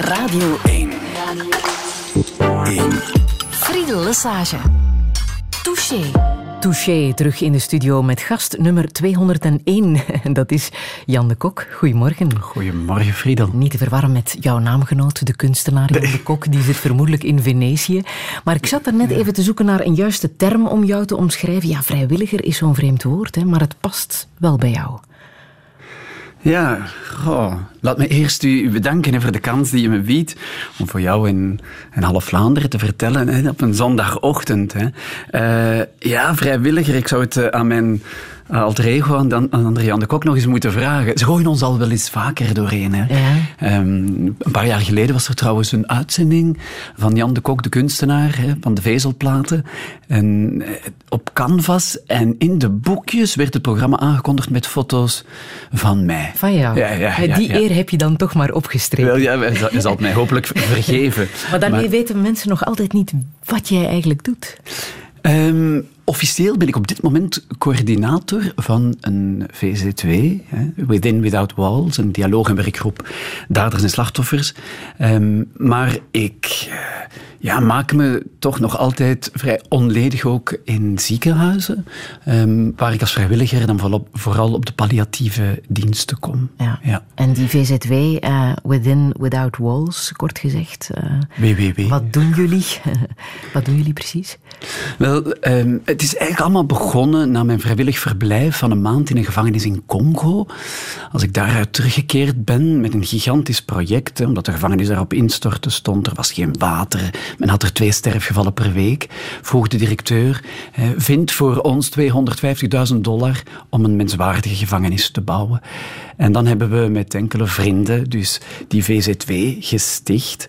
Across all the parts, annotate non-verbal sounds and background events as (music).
Radio 1. Radio 1. Friedel Lesage. Touché. Touché, terug in de studio met gast nummer 201. (laughs) Dat is Jan de Kok. Goedemorgen. Goedemorgen, Friedel. Niet te verwarren met jouw naamgenoot, de kunstenaar Jan de Kok. Die zit vermoedelijk in Venetië. Maar ik zat er net even te zoeken naar een juiste term om jou te omschrijven. Ja, vrijwilliger is zo'n vreemd woord, hè, maar het past wel bij jou. Ja, goh. laat me eerst u bedanken voor de kans die je me biedt om voor jou in, in half Vlaanderen te vertellen hè, op een zondagochtend. Hè. Uh, ja, vrijwilliger, ik zou het uh, aan mijn uh, alter ego aan, aan André de Kok nog eens moeten vragen. Ze gooien ons al wel eens vaker doorheen. Hè. Ja. Um, een paar jaar geleden was er trouwens een uitzending van Jan de Kok, de kunstenaar, hè, van de vezelplaten. En, op canvas en in de boekjes werd het programma aangekondigd met foto's van mij. Van jou? Ja, ja, ja, Die eer heb je dan toch maar opgestrepen. Wel, ja, je zal het mij hopelijk vergeven. (laughs) maar daarmee weten mensen nog altijd niet wat jij eigenlijk doet. Um, officieel ben ik op dit moment coördinator van een VZ2, hè, Within Without Walls, een dialoog- en werkgroep daders en slachtoffers. Um, maar ik ja, maak me toch nog altijd vrij onledig ook in ziekenhuizen, um, waar ik als vrijwilliger dan vooral op, vooral op de palliatieve diensten kom. Ja. ja. En die VZW, uh, Within Without Walls, kort gezegd. Uh, WWW. Wat doen jullie? (laughs) wat doen jullie precies? Wel, um, het is eigenlijk allemaal begonnen na mijn vrijwillig verblijf van een maand in een gevangenis in Congo. Als ik daaruit teruggekeerd ben met een gigantisch project, omdat de gevangenis daarop instortte stond, er was geen water, men had er twee sterfgevallen per week, vroeg de directeur, vind voor ons 250.000 dollar om een menswaardige gevangenis te bouwen. En dan hebben we met enkele vrienden dus die VZW gesticht.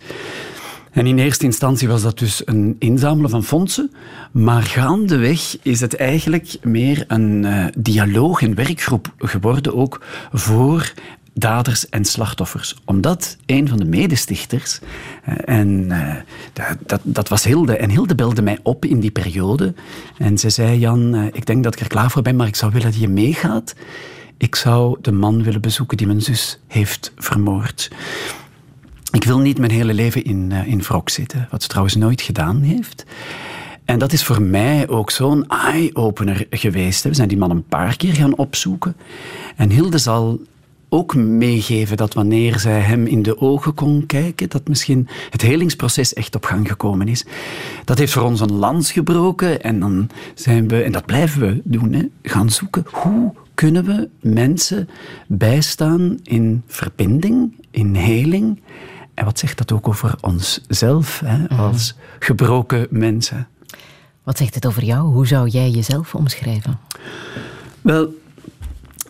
En in eerste instantie was dat dus een inzamelen van fondsen, maar gaandeweg is het eigenlijk meer een uh, dialoog- en werkgroep geworden, ook voor daders en slachtoffers. Omdat een van de medestichters, en uh, dat, dat was Hilde, en Hilde belde mij op in die periode en ze zei, Jan, ik denk dat ik er klaar voor ben, maar ik zou willen dat je meegaat. Ik zou de man willen bezoeken die mijn zus heeft vermoord. Ik wil niet mijn hele leven in, uh, in wrok zitten, wat ze trouwens nooit gedaan heeft. En dat is voor mij ook zo'n eye-opener geweest. We zijn die man een paar keer gaan opzoeken. En Hilde zal ook meegeven dat wanneer zij hem in de ogen kon kijken, dat misschien het helingsproces echt op gang gekomen is. Dat heeft voor ons een lans gebroken en dan zijn we, en dat blijven we doen, hè, gaan zoeken hoe kunnen we mensen bijstaan in verbinding, in heling. En wat zegt dat ook over onszelf hè, als gebroken mensen? Wat zegt het over jou? Hoe zou jij jezelf omschrijven? Wel,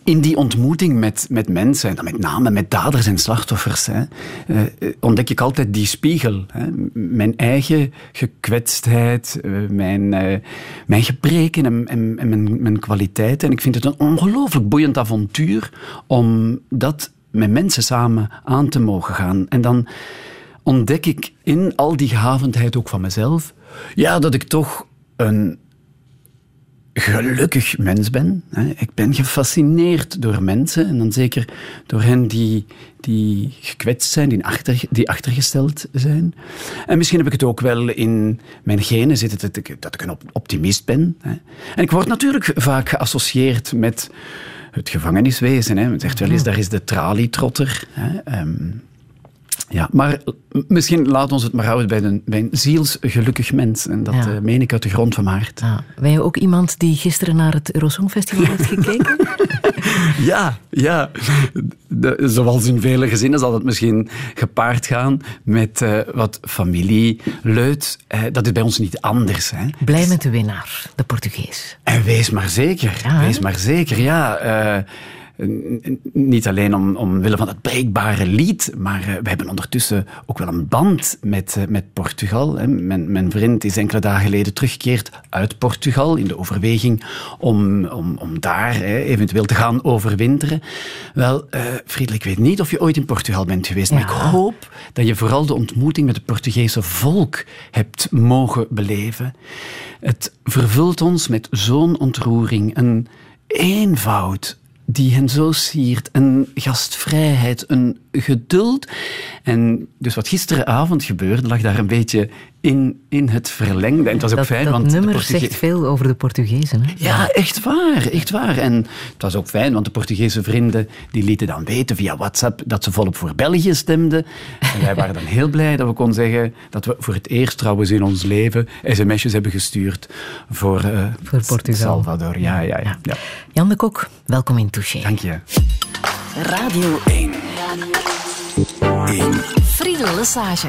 in die ontmoeting met, met mensen, en met name met daders en slachtoffers, hè, uh, ontdek ik altijd die spiegel. Hè. Mijn eigen gekwetstheid, uh, mijn, mijn gebreken en, en, en mijn, mijn kwaliteiten. En ik vind het een ongelooflijk boeiend avontuur om dat met mensen samen aan te mogen gaan. En dan ontdek ik in al die gehavendheid ook van mezelf, ja, dat ik toch een gelukkig mens ben. Ik ben gefascineerd door mensen en dan zeker door hen die, die gekwetst zijn, die, achter, die achtergesteld zijn. En misschien heb ik het ook wel in mijn genen zitten dat ik, dat ik een optimist ben. En ik word natuurlijk vaak geassocieerd met het gevangeniswezen. Hè. Men zegt wel eens, daar is de tralietrotter. Hè. Um, ja, maar misschien laat ons het maar houden bij een, bij een zielsgelukkig mens. En dat ja. uh, meen ik uit de grond van mijn hart. Ja. Ben je ook iemand die gisteren naar het Eurosongfestival (laughs) heeft gekeken? ja, ja. De, zoals in vele gezinnen zal het misschien gepaard gaan met uh, wat familieleut. Uh, dat is bij ons niet anders. Hè. Blij met de winnaar, de Portugees. En wees maar zeker. Ja, wees maar zeker, ja niet alleen om, omwille van het breekbare lied, maar uh, we hebben ondertussen ook wel een band met, uh, met Portugal. Hè. Mijn, mijn, vriend is enkele dagen geleden teruggekeerd uit Portugal in de overweging om, om, om daar hè, eventueel te gaan overwinteren. Wel, uh, Friedel, ik weet niet of je ooit in Portugal bent geweest, ja. maar ik hoop dat je vooral de ontmoeting met het Portugese volk hebt mogen beleven. Het vervult ons met zo'n ontroering, een eenvoud, die hen zo siert. Een gastvrijheid, een geduld. En dus wat gisteravond gebeurde, lag daar een beetje in, in het verlengde. En het was ook dat, fijn, dat want... nummer zegt veel over de Portugezen. Hè? Ja, echt waar, echt waar. En het was ook fijn, want de Portugese vrienden die lieten dan weten via WhatsApp dat ze volop voor België stemden. En wij waren dan heel blij dat we konden zeggen dat we voor het eerst trouwens in ons leven sms'jes hebben gestuurd voor, uh, voor Portugal. Salvador. Ja, ja, ja, ja. Jan de Kok, welkom in Touché. Dank je. Radio 1. 1. Friedel Lesage.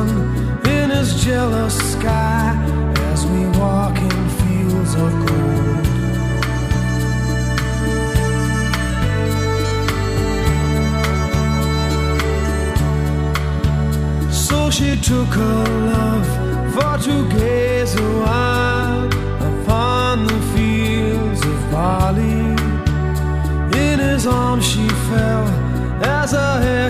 took her love for to gaze a while upon the fields of barley. In his arms she fell as her hair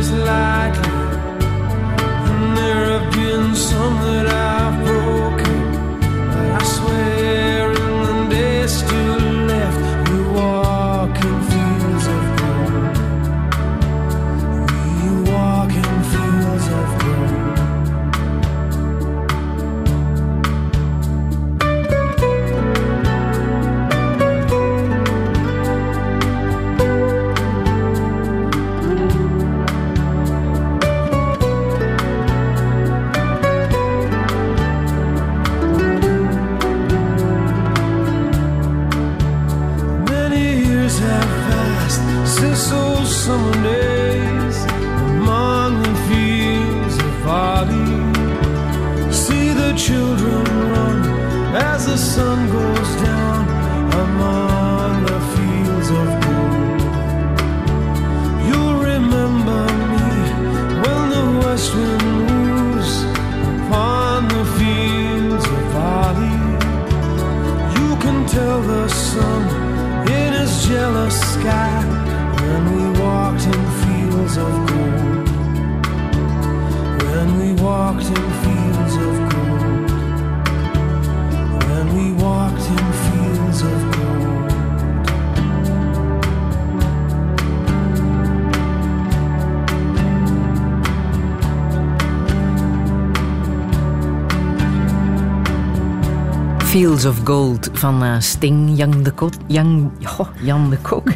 Fields of Gold van uh, Sting, Jan de, Kok. Jan, oh, Jan de Kok.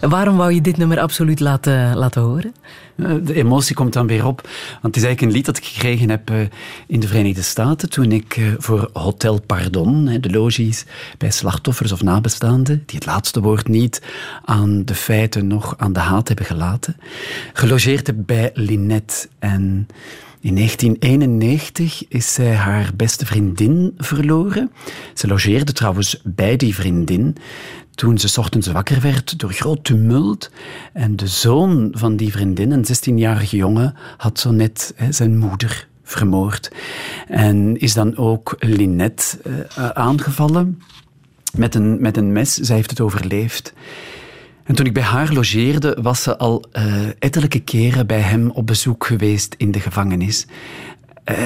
Waarom wou je dit nummer absoluut laten, laten horen? De emotie komt dan weer op. Want het is eigenlijk een lied dat ik gekregen heb in de Verenigde Staten toen ik voor Hotel Pardon, de logies bij slachtoffers of nabestaanden, die het laatste woord niet aan de feiten nog aan de haat hebben gelaten, gelogeerd heb bij Linette. En in 1991 is zij haar beste vriendin verloren. Ze logeerde trouwens bij die vriendin toen ze ochtends wakker werd door groot tumult. En de zoon van die vriendin, een 16-jarige jongen, had zo net zijn moeder vermoord. En is dan ook Linette uh, aangevallen met een, met een mes. Zij heeft het overleefd. En toen ik bij haar logeerde, was ze al uh, ettelijke keren bij hem op bezoek geweest in de gevangenis. Uh,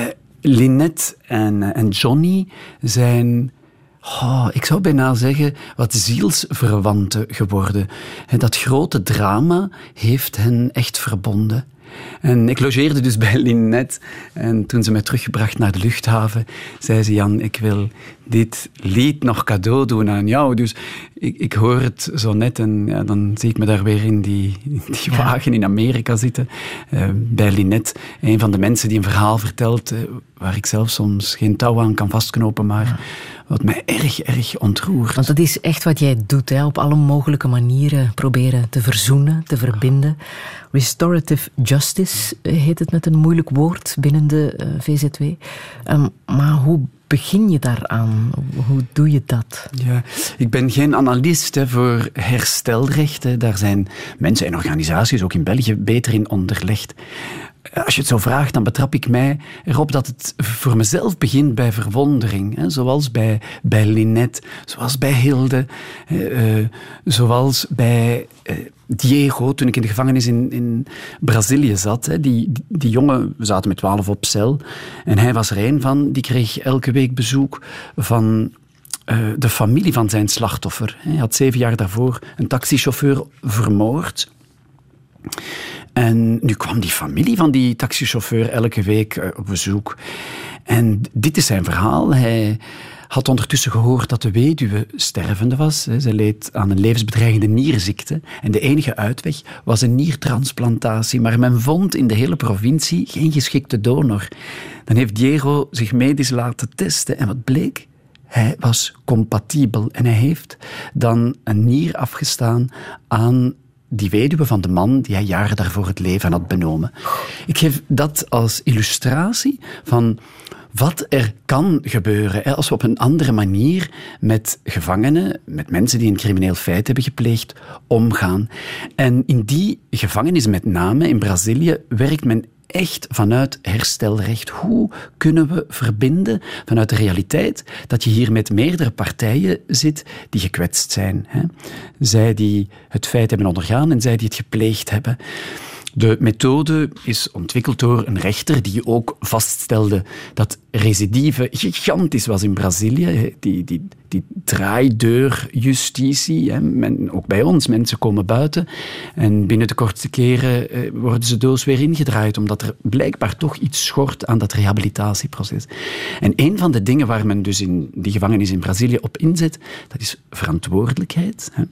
Lynette en, en Johnny zijn Oh, ik zou bijna zeggen wat zielsverwanten geworden. Dat grote drama heeft hen echt verbonden. En ik logeerde dus bij Linnet. En toen ze mij teruggebracht naar de luchthaven, zei ze: Jan, ik wil dit lied nog cadeau doen aan jou. Dus ik, ik hoor het zo net en ja, dan zie ik me daar weer in die, die wagen in Amerika zitten. Uh, bij Linnet, een van de mensen die een verhaal vertelt uh, waar ik zelf soms geen touw aan kan vastknopen, maar wat mij erg, erg ontroert. Want dat is echt wat jij doet, hè? op alle mogelijke manieren proberen te verzoenen, te verbinden. Restorative justice heet het met een moeilijk woord binnen de uh, VZW. Um, maar hoe begin je daaraan? Hoe doe je dat? Ja, ik ben geen analist hè, voor herstelrechten. Daar zijn mensen en organisaties, ook in België, beter in onderlegd. Als je het zo vraagt, dan betrap ik mij erop dat het voor mezelf begint bij verwondering. Hè, zoals bij, bij Linette, zoals bij Hilde, uh, zoals bij Diego, toen ik in de gevangenis in, in Brazilië zat. Hè, die, die jongen, we zaten met twaalf op cel, en hij was er een van, die kreeg elke week bezoek van de familie van zijn slachtoffer. Hij had zeven jaar daarvoor een taxichauffeur vermoord. En nu kwam die familie van die taxichauffeur elke week uh, op bezoek. En dit is zijn verhaal. Hij had ondertussen gehoord dat de weduwe stervende was. Ze leed aan een levensbedreigende nierziekte. En de enige uitweg was een niertransplantatie. Maar men vond in de hele provincie geen geschikte donor. Dan heeft Diego zich medisch laten testen. En wat bleek? Hij was compatibel en hij heeft dan een nier afgestaan aan die weduwe van de man die hij jaren daarvoor het leven had benomen. Ik geef dat als illustratie van wat er kan gebeuren als we op een andere manier met gevangenen, met mensen die een crimineel feit hebben gepleegd, omgaan. En in die gevangenis, met name in Brazilië, werkt men echt vanuit herstelrecht. Hoe kunnen we verbinden vanuit de realiteit dat je hier met meerdere partijen zit die gekwetst zijn? Hè? Zij die het feit hebben ondergaan en zij die het gepleegd hebben. De methode is ontwikkeld door een rechter die ook vaststelde dat recidive gigantisch was in Brazilië. Die, die, die draaideurjustitie, hè, men, ook bij ons, mensen komen buiten en binnen de kortste keren eh, worden ze doos weer ingedraaid, omdat er blijkbaar toch iets schort aan dat rehabilitatieproces. En een van de dingen waar men dus in die gevangenis in Brazilië op inzet, dat is verantwoordelijkheid, hè.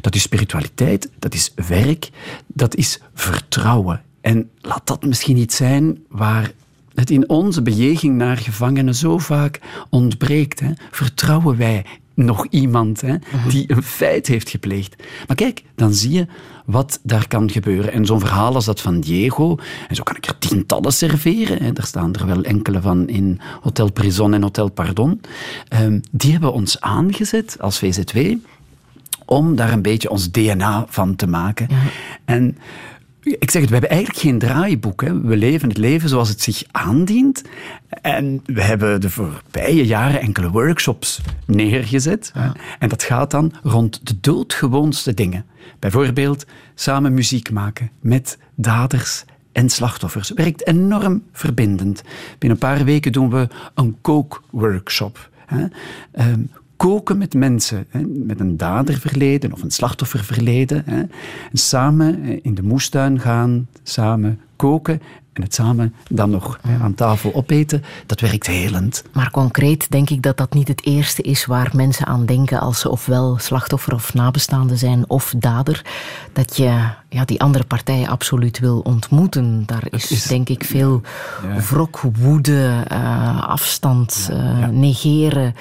dat is spiritualiteit, dat is werk, dat is vertrouwen. En laat dat misschien iets zijn waar het in onze bejeging naar gevangenen zo vaak ontbreekt. Hè? Vertrouwen wij nog iemand hè, mhm. die een feit heeft gepleegd? Maar kijk, dan zie je wat daar kan gebeuren. En zo'n verhaal als dat van Diego, en zo kan ik er tientallen serveren, hè, daar staan er wel enkele van in Hotel Prison en Hotel Pardon, um, die hebben ons aangezet als VZW om daar een beetje ons DNA van te maken. En ik zeg het, we hebben eigenlijk geen draaiboek. Hè. We leven het leven zoals het zich aandient. En we hebben de voorbije jaren enkele workshops neergezet. En dat gaat dan rond de doodgewoonste dingen. Bijvoorbeeld samen muziek maken met daders en slachtoffers. Werkt enorm verbindend. Binnen een paar weken doen we een kookworkshop. Ehm, koken met mensen, hè, met een daderverleden of een slachtofferverleden. Hè, en samen in de moestuin gaan, samen koken en het samen dan nog aan tafel opeten, dat werkt helend. Maar concreet denk ik dat dat niet het eerste is waar mensen aan denken als ze ofwel slachtoffer of nabestaande zijn of dader. Dat je ja, die andere partijen absoluut wil ontmoeten. Daar is, denk ik veel ja. wrok, woede, uh, afstand, uh, negeren.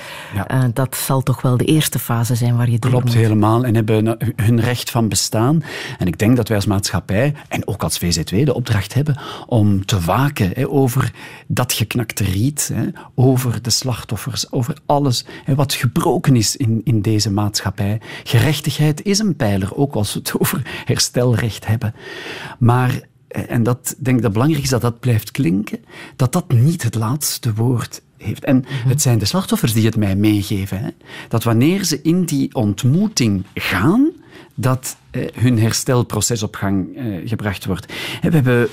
Uh, dat zal toch wel de eerste fase zijn waar je door Klopt helemaal. En hebben hun recht van bestaan. En ik denk dat wij als maatschappij en ook als VZW de opdracht hebben om te waken hè, over dat geknakte riet, hè, over de slachtoffers, over alles hè, wat gebroken is in, in deze maatschappij. Gerechtigheid is een pijler, ook als we het (laughs) over herstel recht hebben. Maar, eh, en dat denk ik dat belangrijk is dat dat blijft klinken, dat dat niet het laatste woord heeft. En mhm. het zijn de slachtoffers die het mij meegeven. Hè? Dat wanneer ze in die ontmoeting gaan, dat eh, hun herstelproces op gang eh, gebracht wordt. We hebben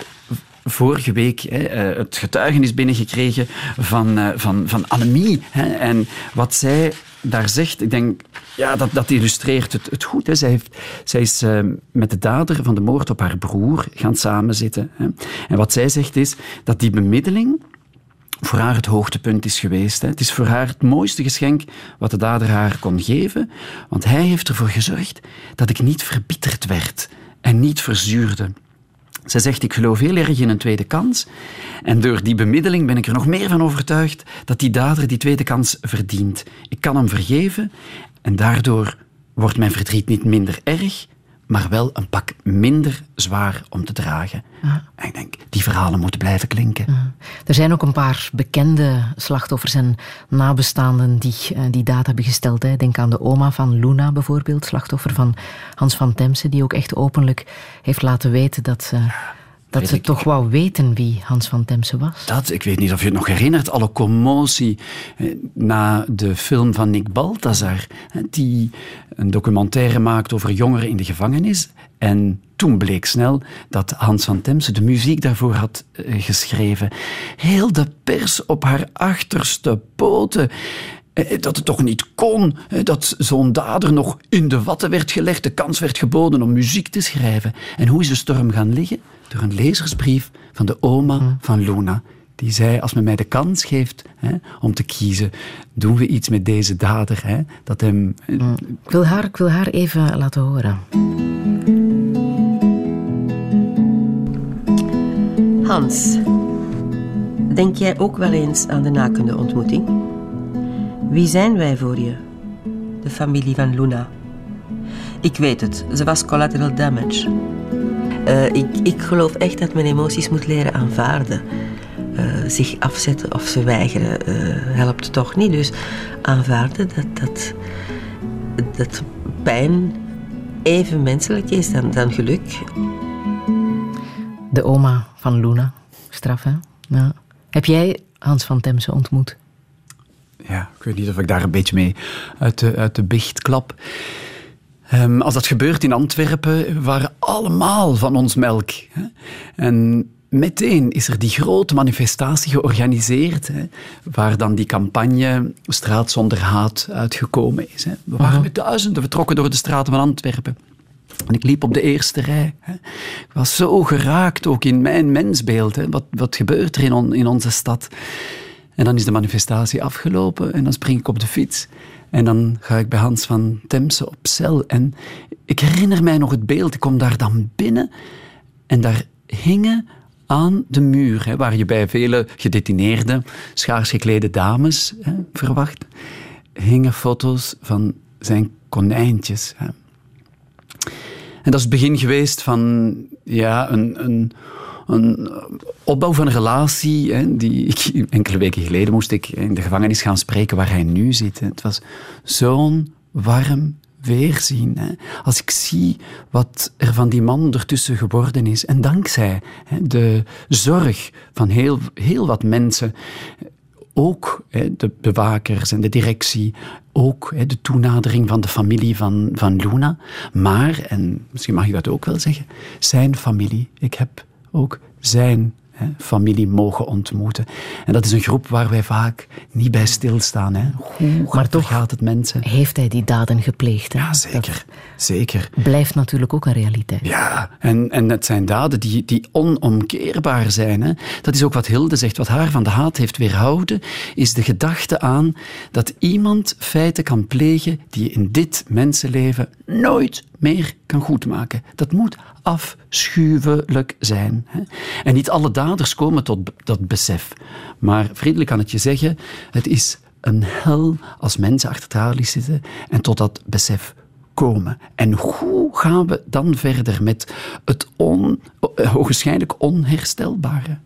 vorige week hè, eh, het getuigenis binnengekregen van, uh, van, van Annemie. Hè, en wat zij daar zegt, ik denk, ja, dat, dat illustreert het, het goed. Hè. Zij, heeft, zij is uh, met de dader van de moord op haar broer gaan samenzitten. Hè. En wat zij zegt is dat die bemiddeling voor haar het hoogtepunt is geweest. Hè. Het is voor haar het mooiste geschenk wat de dader haar kon geven, want hij heeft ervoor gezorgd dat ik niet verbitterd werd en niet verzuurde. Zij zegt, ik geloof heel erg in een tweede kans. En door die bemiddeling ben ik er nog meer van overtuigd dat die dader die tweede kans verdient. Ik kan hem vergeven en daardoor wordt mijn verdriet niet minder erg, maar wel een pak minder zwaar om te dragen. En ik denk, die verhalen moeten blijven klinken. Er zijn ook een paar bekende slachtoffers en nabestaanden die uh, die daad hebben gesteld. Hè. Denk aan de oma van Luna bijvoorbeeld, slachtoffer van Hans van Temse, die ook echt openlijk heeft laten weten dat... Uh, dat ze toch wou weten wie Hans van Temse was. Dat, ik weet niet of je het nog herinnert, alle commotie eh, na de film van Nick Balthazar, die een documentaire maakt over jongeren in de gevangenis. En toen bleek snel dat Hans van Temse de muziek daarvoor had eh, geschreven. Heel de pers op haar achterste poten eh, dat het toch niet kon, dat zo'n dader nog in de watten werd gelegd, de kans werd geboden om muziek te schrijven. En hoe is de storm gaan liggen? Door een lezersbrief van de oma hm. van Luna. Die zei, als men mij de kans geeft hè, om te kiezen, doen we iets met deze dader. Hè, dat hem... Hm. Ik, wil haar, ik wil haar even laten horen. Hans, denk jij ook wel eens aan de nakende ontmoeting? Wie zijn wij voor je? De familie van Luna. Ik weet het, ze was collateral damage. Uh, ik, ik geloof echt dat men emoties moet leren aanvaarden. Uh, zich afzetten of ze weigeren uh, helpt toch niet. Dus aanvaarden dat, dat, dat pijn even menselijk is dan, dan geluk. De oma van Luna. Straf, hè? Ja. Heb jij Hans van Temse ontmoet? Ja, ik weet niet of ik daar een beetje mee uit de, uit de bicht klap. Um, als dat gebeurt in Antwerpen, waren allemaal van ons melk. Hè. En meteen is er die grote manifestatie georganiseerd, hè, waar dan die campagne Straat zonder haat uitgekomen is. Hè. We waren met duizenden vertrokken door de straten van Antwerpen. En ik liep op de eerste rij. Hè. Ik was zo geraakt, ook in mijn mensbeeld. Hè. Wat, wat gebeurt er in, on, in onze stad? En dan is de manifestatie afgelopen en dan spring ik op de fiets. En dan ga ik bij Hans van Temse op cel. En ik herinner mij nog het beeld. Ik kom daar dan binnen en daar hingen aan de muur, hè, waar je bij vele gedetineerde, schaars geklede dames hè, verwacht, hingen foto's van zijn konijntjes. Hè. En dat is het begin geweest van ja, een, een een opbouw van een relatie. Hè, die ik, enkele weken geleden moest ik in de gevangenis gaan spreken waar hij nu zit. Het was zo'n warm weerzien. Hè. Als ik zie wat er van die man ertussen geworden is. En dankzij hè, de zorg van heel, heel wat mensen. Ook de bewakers en de directie, ook hè, de toenadering van de familie van, van Luna. Maar, en misschien mag ik dat ook wel zeggen, zijn familie. Ik heb ook zijn hè, familie mogen ontmoeten. En dat is een groep waar wij vaak niet bij stilstaan. Hè. Hoe maar toch gaat het mensen? Heeft hij die daden gepleegd? Hè? Ja, zeker. zeker. Blijft natuurlijk ook een realiteit. Ja, en, en het zijn daden die, die onomkeerbaar zijn. Hè. Dat is ook wat Hilde zegt. Wat haar van de haat heeft weerhouden, is de gedachte aan dat iemand feiten kan plegen die je in dit mensenleven nooit meer kan goedmaken. Dat moet afschuwelijk zijn. En niet alle daders komen tot dat besef. Maar vriendelijk kan het je zeggen, het is een hel als mensen achter tralies zitten en tot dat besef komen. En hoe gaan we dan verder met het on, onherstelbare?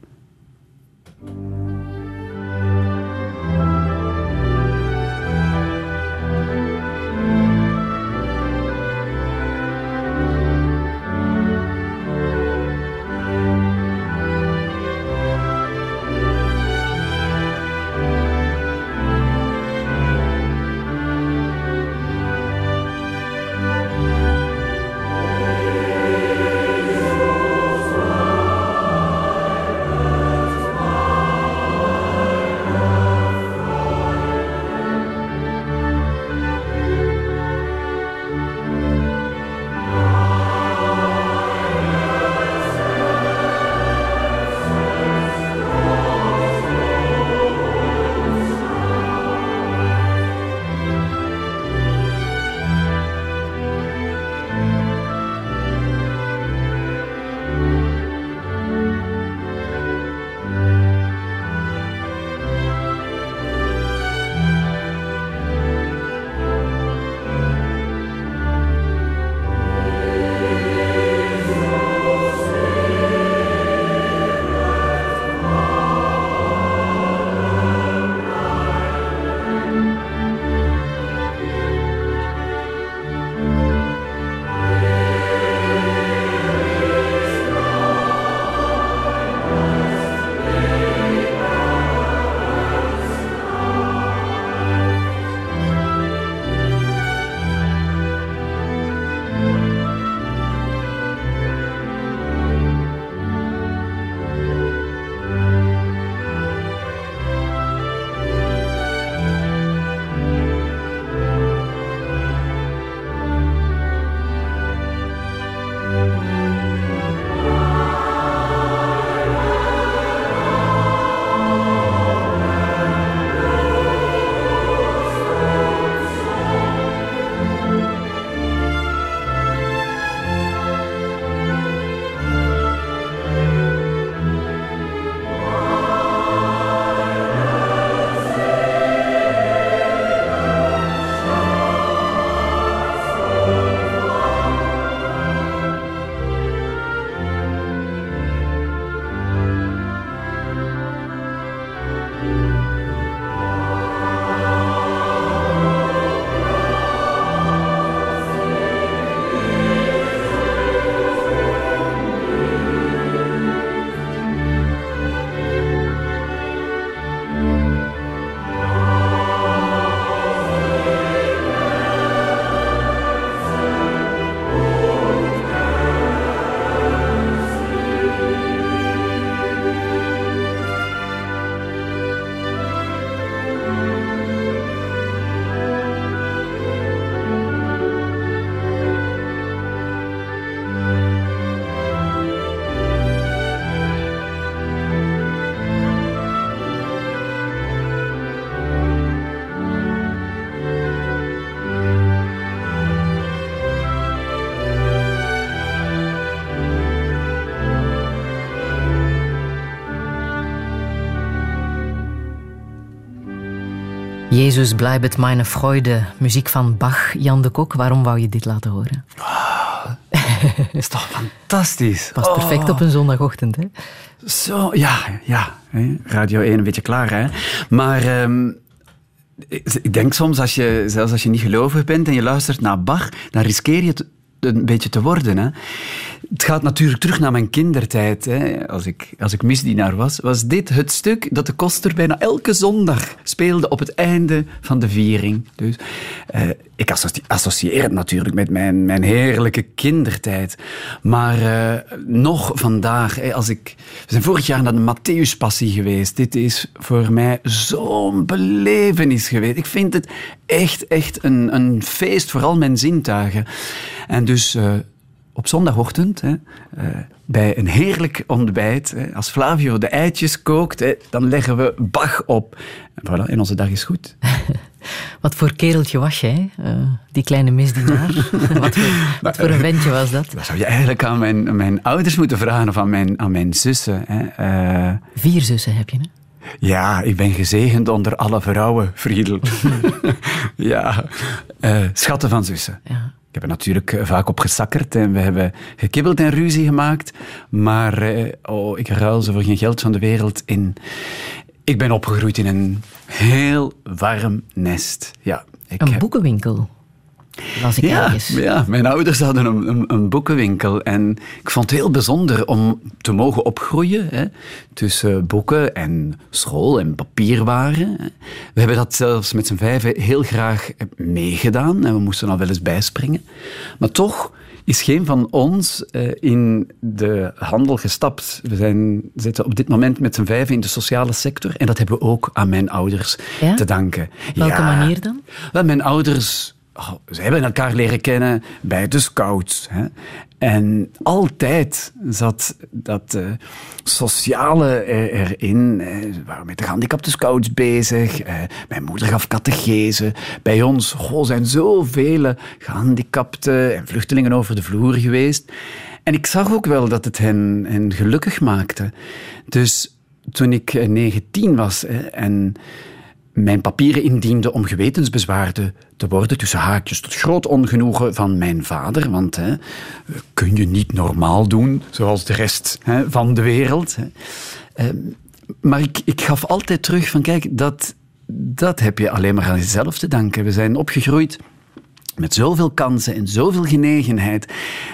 Jezus blijft mijn Freude, muziek van Bach, Jan de Kok. Waarom wou je dit laten horen? Dat is toch fantastisch. Past perfect op een zondagochtend, hè? Zo, ja, ja. Radio 1 een beetje klaar, hè. Maar ehm, ik ik denk soms, als je, zelfs als je niet gelovig bent en je luistert naar Bach, dan riskeer je het een beetje te worden. Hè. Het gaat natuurlijk terug naar mijn kindertijd. Hè. Als, ik, als ik misdienaar was, was dit het stuk dat de koster bijna elke zondag speelde op het einde van de viering. Dus eh, ik associe- associeer het natuurlijk met mijn, mijn heerlijke kindertijd. Maar eh, nog vandaag, hè, als ik... We zijn vorig jaar naar de Matthäuspassie geweest. Dit is voor mij zo'n belevenis geweest. Ik vind het echt, echt een, een feest voor al mijn zintuigen. En dus eh, op zondagochtend, hè, eh, bij een heerlijk ontbijt, hè, als Flavio de eitjes kookt, hè, dan leggen we Bach op. En voilà, en onze dag is goed. (laughs) Wat voor kereltje was jij, eh, die kleine misdienaar? (laughs) wat, voor, wat voor een ventje was dat? Dat zou je eigenlijk aan mijn, mijn ouders moeten vragen of aan mijn, aan mijn zussen. Hè. Eh, Vier zussen heb je, hè? Ja, ik ben gezegend onder alle vrouwen, Friedel. (laughs) ja, schatten van zussen. Ja. Ik heb er natuurlijk eh, vaak op gesakkerd en we hebben gekibbeld en ruzie gemaakt. Maar eh, oh, ik ruil ze voor geen geld van de wereld in. Ik ben opgegroeid in een heel warm nest. Ja, ik Een heb- boekenwinkel. Las ik ja, ergens. ja, mijn ouders hadden een, een, een boekenwinkel en ik vond het heel bijzonder om te mogen opgroeien hè, tussen boeken en school en papierwaren. We hebben dat zelfs met z'n vijven heel graag meegedaan en we moesten al wel eens bijspringen. Maar toch is geen van ons eh, in de handel gestapt. We zijn, zitten op dit moment met z'n vijven in de sociale sector en dat hebben we ook aan mijn ouders Ja? te danken. Welke Ja. manier dan? Wel, mijn ouders, oh, ze hebben elkaar leren kennen bij de scouts. Hè. En altijd zat dat eh, sociale er- erin. Eh, We waren met de gehandicapte scouts bezig. Eh, mijn moeder gaf catechese. Bij ons goh, zijn zoveel gehandicapten en vluchtelingen over de vloer geweest. En ik zag ook wel dat het hen, hen gelukkig maakte. Dus toen ik eh, 19 was en mijn papieren indiende om gewetensbezwaarde te worden, tussen haakjes, tot groot ongenoegen van mijn vader. Want hè, kun je niet normaal doen, zoals de rest hè, van de wereld. Hè. Eh, maar ik, ik gaf altijd terug van, kijk, dat, dat heb je alleen maar aan jezelf te danken. We zijn opgegroeid met zoveel kansen en zoveel genegenheid,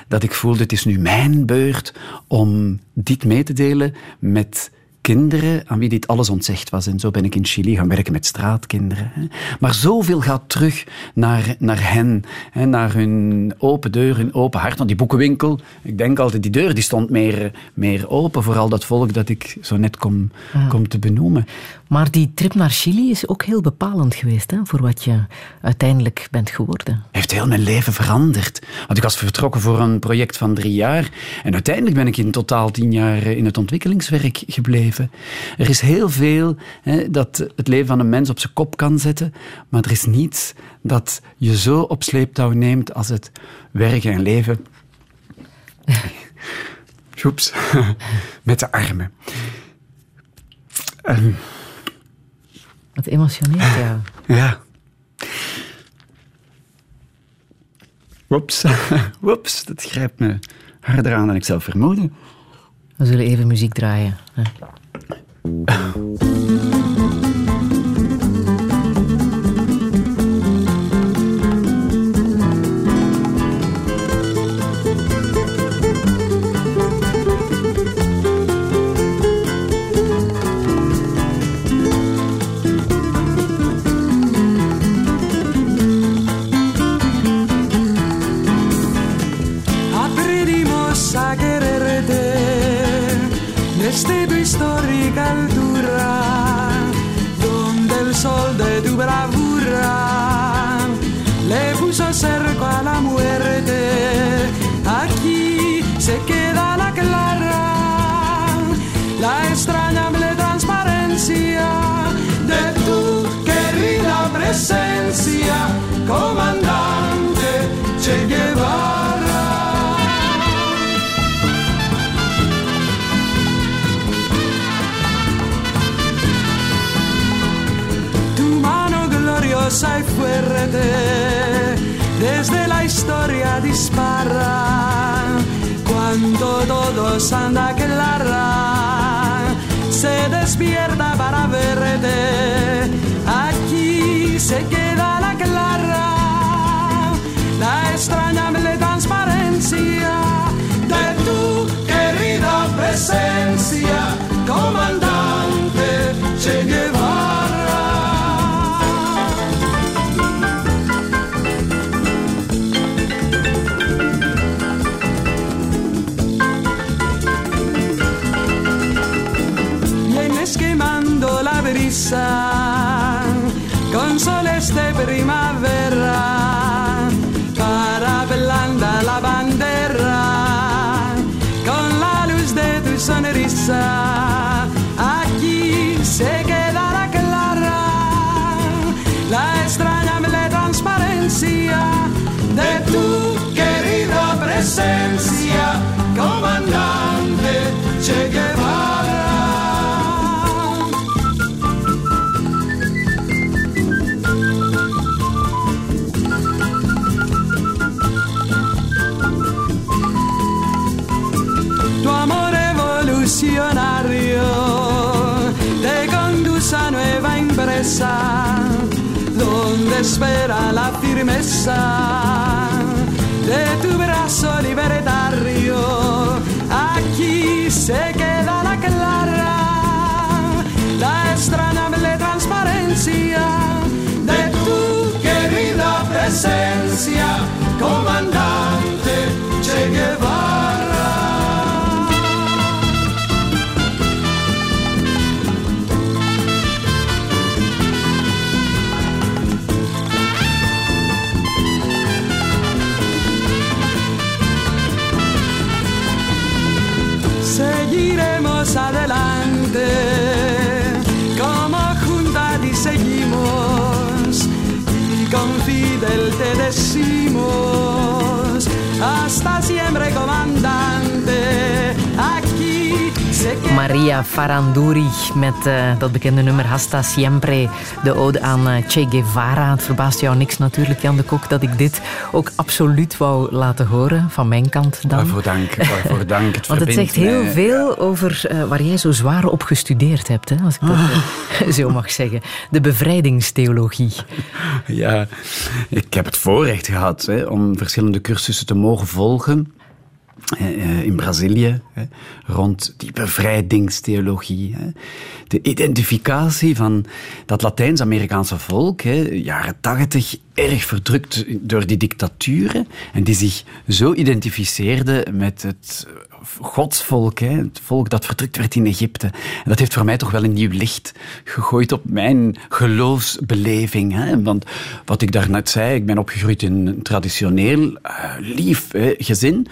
dat ik voelde, het is nu mijn beurt om dit mee te delen met kinderen aan wie dit alles ontzegd was. En zo ben ik in Chili gaan werken met straatkinderen. Maar zoveel gaat terug naar, naar hen, naar hun open deur, hun open hart. Want die boekenwinkel, ik denk altijd, die deur die stond meer, meer open voor al dat volk dat ik zo net kom, kom te benoemen. Maar die trip naar Chili is ook heel bepalend geweest hè, voor wat je uiteindelijk bent geworden. heeft heel mijn leven veranderd. Want ik was vertrokken voor een project van drie jaar. En uiteindelijk ben ik in totaal tien jaar eh, in het ontwikkelingswerk gebleven. Er is heel veel hè, dat het leven van een mens op zijn kop kan zetten. Maar er is niets dat je zo op sleeptouw neemt als het werken en leven. (laughs) Oeps. (laughs) Met de armen. Ehm, Wat emotioneert jou. ja. Woeps. (laughs) Woeps, dat grijpt me harder aan dan ik zelf vermoedde. We zullen even muziek draaien. hè. (laughs) cuando todos anda que se despierta para verte. Aquí se queda la clara la extraña transparencia de tu querida presencia comandante. pensar. Espera la firmeza de tu brazo libertario. Aquí se queda la clara, la extrañable transparencia de tu querida presencia, comandante Che Maria Faranduri met eh, dat bekende nummer Hasta Siempre, de ode aan eh, Che Guevara. Het verbaast jou niks natuurlijk, Jan de Kok, dat ik dit ook absoluut wou laten horen, van mijn kant dan. Waarvoor dank, waarvoor dank. Het (laughs) Want het zegt heel mij. veel over eh, waar jij zo zwaar op gestudeerd hebt, hè, als ik dat eh, zo mag zeggen. De bevrijdingstheologie. Ja, ik heb het voorrecht gehad hè, om verschillende cursussen te mogen volgen. Eh, eh, In Brazilië, rond die bevrijdingstheologie. De identificatie van dat Latijns-Amerikaanse volk, jaren tachtig, erg verdrukt door die dictaturen. En die zich zo identificeerde met het godsvolk, het volk dat verdrukt werd in Egypte. En dat heeft voor mij toch wel een nieuw licht gegooid op mijn geloofsbeleving. Want wat ik daarnet zei, ik ben opgegroeid in een traditioneel, eh, lief gezin.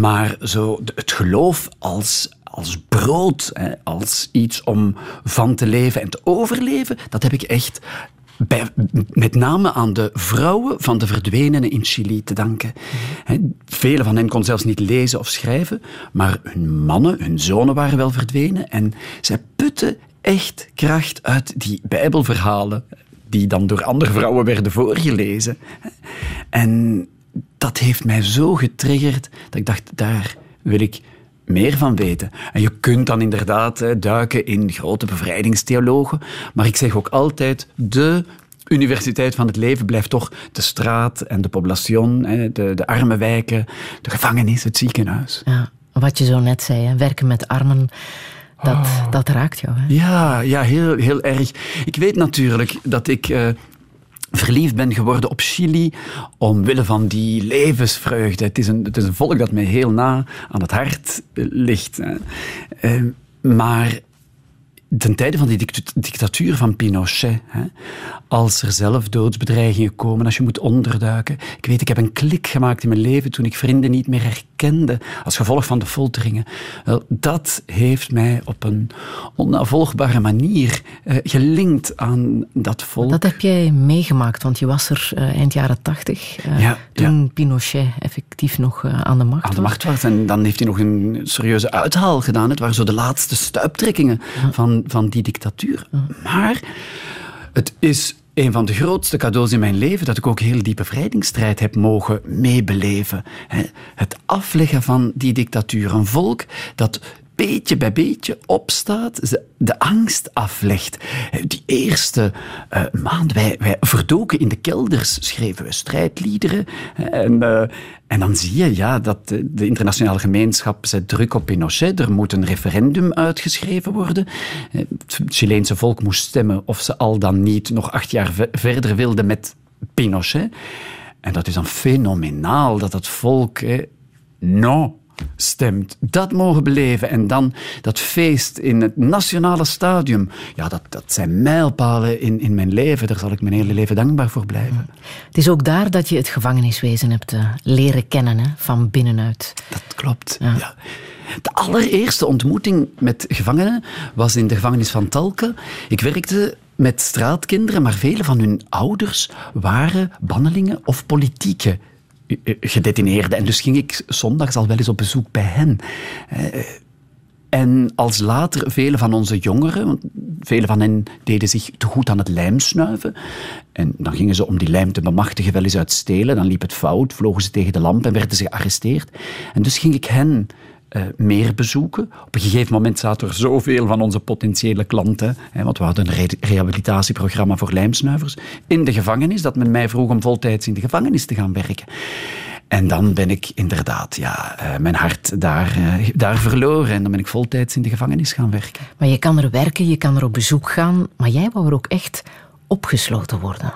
Maar zo het geloof als als brood, als iets om van te leven en te overleven, dat heb ik echt met name aan de vrouwen van de verdwenenen in Chili te danken. Hè, Vele van hen kon zelfs niet lezen of schrijven, maar hun mannen, hun zonen waren wel verdwenen en zij putten echt kracht uit die Bijbelverhalen die dan door andere vrouwen werden voorgelezen. En dat heeft mij zo getriggerd dat ik dacht, daar wil ik meer van weten. En je kunt dan inderdaad hè, duiken in grote bevrijdingstheologen, maar ik zeg ook altijd, de universiteit van het leven blijft toch de straat en de population, de, de arme wijken, de gevangenis, het ziekenhuis. Ja, wat je zo net zei, hè, werken met armen, dat, Oh. dat raakt jou. Hè? Ja, ja heel, heel erg. Ik weet natuurlijk dat ik eh, verliefd ben geworden op Chili omwille van die levensvreugde. Het is een, het is een volk dat mij heel na aan het hart eh, ligt. hè. Eh, maar ten tijde van die dict- dictatuur van Pinochet, hè, als er zelf doodsbedreigingen komen, als je moet onderduiken. Ik weet, ik heb een klik gemaakt in mijn leven toen ik vrienden niet meer herkende als gevolg van de folteringen. Wel, dat heeft mij op een onnavolgbare manier eh, gelinkt aan dat volk. Dat heb jij meegemaakt, want je was er eh, eind jaren tachtig, eh, Ja, toen Pinochet effectief nog aan de macht aan de was. macht was. En dan heeft hij nog een serieuze uithaal gedaan. Het waren zo de laatste stuiptrekkingen van, van die dictatuur. Maar het is een van de grootste cadeaus in mijn leven dat ik ook heel die bevrijdingsstrijd heb mogen meebeleven. Het afleggen van die dictatuur. Een volk dat beetje bij beetje opstaat, de angst aflegt. Die eerste uh, maand, wij, verdoken in de kelders, schreven we strijdliederen. En, uh, en dan zie je ja, dat de, internationale gemeenschap zet druk op Pinochet. Er moet een referendum uitgeschreven worden. Het Chileense volk moest stemmen of ze al dan niet nog acht jaar verder wilden met Pinochet. En dat is dan fenomenaal dat het volk... Non stemt. Dat mogen beleven. En dan dat feest in het nationale stadium. Ja, dat, dat zijn mijlpalen in, in mijn leven. Daar zal ik mijn hele leven dankbaar voor blijven. Het is ook daar dat je het gevangeniswezen hebt uh, leren kennen, hè, van binnenuit. Dat klopt, ja. De allereerste ontmoeting met gevangenen was in de gevangenis van Talke. Ik werkte met straatkinderen, maar vele van hun ouders waren bannelingen of politieke gedetineerden. En dus ging ik zondags al wel eens op bezoek bij hen. Eh, en als later vele van onze jongeren, want vele van hen deden zich te goed aan het lijm snuiven. En dan gingen ze om die lijm te bemachtigen wel eens uit stelen. Dan liep het fout, vlogen ze tegen de lamp en werden ze gearresteerd. En dus ging ik hen uh, meer bezoeken. Op een gegeven moment zaten er zoveel van onze potentiële klanten, hè, want we hadden een rehabilitatieprogramma voor lijmsnuivers, in de gevangenis, dat men mij vroeg om voltijds in de gevangenis te gaan werken. En dan ben ik inderdaad ja, uh, mijn hart daar, uh, daar verloren. En dan ben ik voltijds in de gevangenis gaan werken. Maar je kan er werken, je kan er op bezoek gaan. Maar jij wou er ook echt opgesloten worden.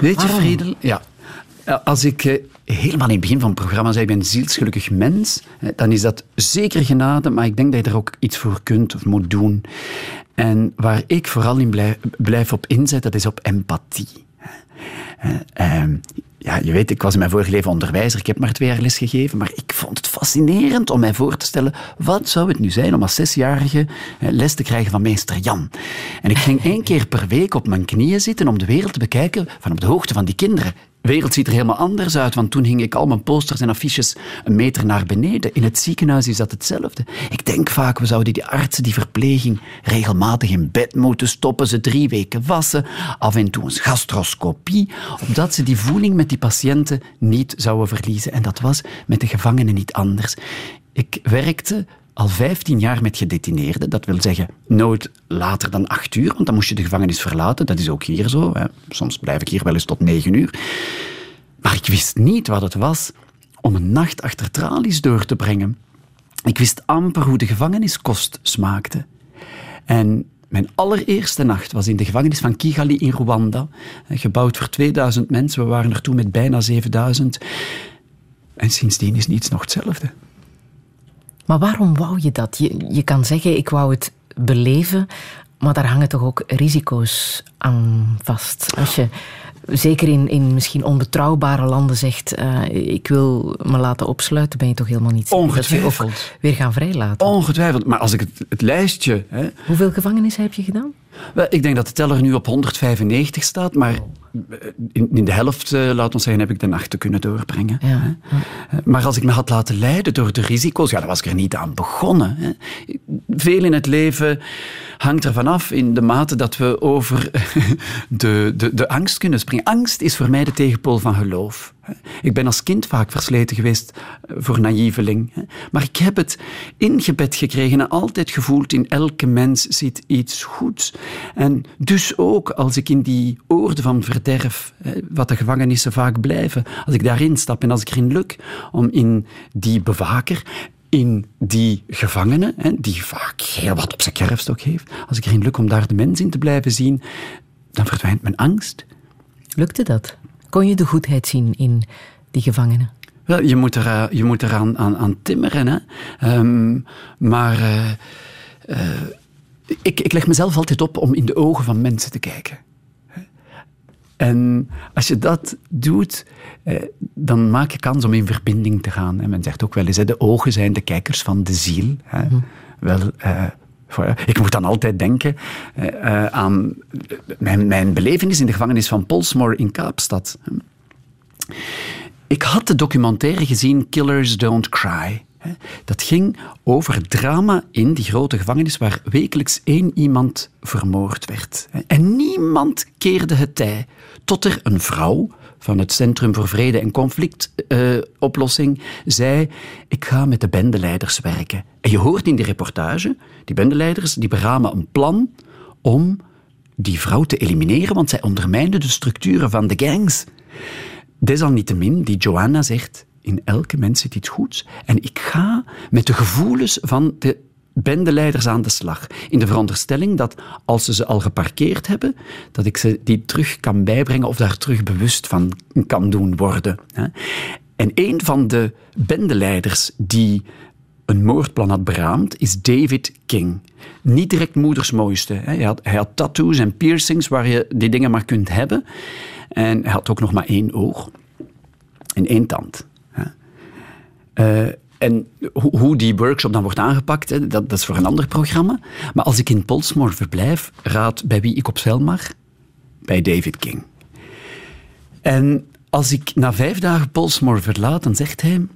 Weet je, Friedel? Ja. Als ik helemaal in het begin van het programma zei, ik ben een zielsgelukkig mens, dan is dat zeker genade, maar ik denk dat je er ook iets voor kunt of moet doen. En waar ik vooral in blijf, blijf op inzet, dat is op empathie. Ehm, ja, je weet, ik was in mijn vorige leven onderwijzer. Ik heb maar twee jaar les gegeven. Maar ik vond het fascinerend om mij voor te stellen. Wat zou het nu zijn om als zesjarige les te krijgen van meester Jan? En ik ging één keer per week op mijn knieën zitten om de wereld te bekijken van op de hoogte van die kinderen. Wereld ziet er helemaal anders uit, want toen hing ik al mijn posters en affiches een meter naar beneden. In het ziekenhuis is dat hetzelfde. Ik denk vaak, we zouden die artsen, die verpleging, regelmatig in bed moeten stoppen, ze drie weken wassen, af en toe een gastroscopie, opdat ze die voeling met die patiënten niet zouden verliezen. En dat was met de gevangenen niet anders. Ik werkte al 15 jaar met gedetineerden. Dat wil zeggen, nooit later dan 8 uur, want dan moest je de gevangenis verlaten. Dat is ook hier zo. Hè. Soms blijf ik hier wel eens tot 9 uur. Maar ik wist niet wat het was om een nacht achter tralies door te brengen. Ik wist amper hoe de gevangeniskost smaakte. En mijn allereerste nacht was in de gevangenis van Kigali in Rwanda. Gebouwd voor 2000 mensen. We waren er toen met bijna 7000. En sindsdien is niets nog hetzelfde. Maar waarom wou je dat? Je, je kan zeggen, ik wou het beleven, maar daar hangen toch ook risico's aan vast. Als je zeker in, in misschien onbetrouwbare landen zegt: uh, Ik wil me laten opsluiten, ben je toch helemaal niet Ongetwijfeld. Dat je weer gaan vrijlaten. Ongetwijfeld. Maar als ik het, het lijstje. Hè, Hoeveel gevangenissen heb je gedaan? Wel, ik denk dat de teller nu op 195 staat, maar in, in de helft, uh, laat ons zeggen, heb ik de nachten kunnen doorbrengen. Ja. Eh, maar als ik me had laten leiden door de risico's, ja, dan was ik er niet aan begonnen. Hè. Veel in het leven hangt ervan af in de mate dat we over (laughs) de, de, de angst kunnen springen. Angst is voor mij de tegenpool van geloof. Ik ben als kind vaak versleten geweest eh, voor naïveling. Maar ik heb het ingebed gekregen en altijd gevoeld in elke mens zit iets goeds. En dus ook als ik in die oorden van verderf, wat de gevangenissen vaak blijven, als ik daarin stap en als ik erin luk om in die bewaker in die gevangene, die vaak heel wat op zijn kerfstok heeft, als ik erin luk om daar de mens in te blijven zien, dan verdwijnt mijn angst. Lukte dat? Kon je de goedheid zien in die gevangenen? Wel, je moet er, eh, je moet er aan, aan, timmeren. Hè. Um, maar uh, uh, ik, ik leg mezelf altijd op om in de ogen van mensen te kijken. En als je dat doet, eh, dan maak je kans om in verbinding te gaan. En men zegt ook wel eens, de ogen zijn de kijkers van de ziel. Hè. Mm. Wel, eh, ik moet dan altijd denken uh, aan mijn, mijn belevenis in de gevangenis van Polsmoor in Kaapstad. Ik had de documentaire gezien Killers Don't Cry. Dat ging over drama in die grote gevangenis waar wekelijks één iemand vermoord werd. En niemand keerde het tij, tot er een vrouw van het Centrum voor Vrede en Conflictoplossing zei: Ik ga met de bendeleiders werken. En je hoort in die reportage, die bendeleiders die beramen een plan om die vrouw te elimineren, want zij ondermijnde de structuren van de gangs. Desalniettemin, die Joanna zegt, in elke mens zit iets goeds. En ik ga met de gevoelens van de bendeleiders aan de slag. In de veronderstelling dat als ze ze al geparkeerd hebben, dat ik ze die terug kan bijbrengen of daar terug bewust van kan doen worden. En een van de bendeleiders die een moordplan had beraamd, is David King. Niet direct moeders mooiste. Hij had, hij had tattoos en piercings waar je die dingen maar kunt hebben. En hij had ook nog maar één oog en één tand. Uh, en hoe die workshop dan wordt aangepakt, dat, dat, is voor een ander programma. Maar als ik in Polsmoor verblijf, raad bij wie ik op zeil mag? Bij David King. En als ik na vijf dagen Polsmoor verlaat, dan zegt hij...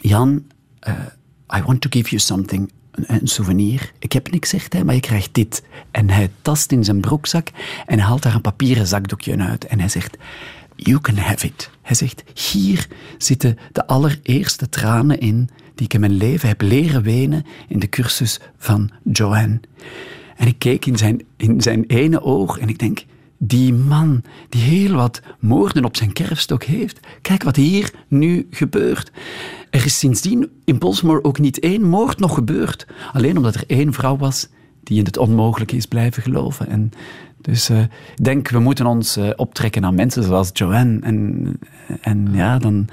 Jan, uh, I want to give you something. Een, souvenir. Ik heb niks, zegt hij, maar je krijgt dit. En hij tast in zijn broekzak en haalt daar een papieren zakdoekje uit. En hij zegt, you can have it. Hij zegt, hier zitten de allereerste tranen in die ik in mijn leven heb leren wenen in de cursus van Joanne. En ik keek in zijn, in zijn ene oog en ik denk, die man die heel wat moorden op zijn kerfstok heeft, kijk wat hier nu gebeurt. Er is sindsdien in Baltimore ook niet één moord nog gebeurd. Alleen omdat er één vrouw was die in het onmogelijke is blijven geloven. En dus uh, ik denk, we moeten ons uh, optrekken aan mensen zoals Joanne. En, en ja, dan...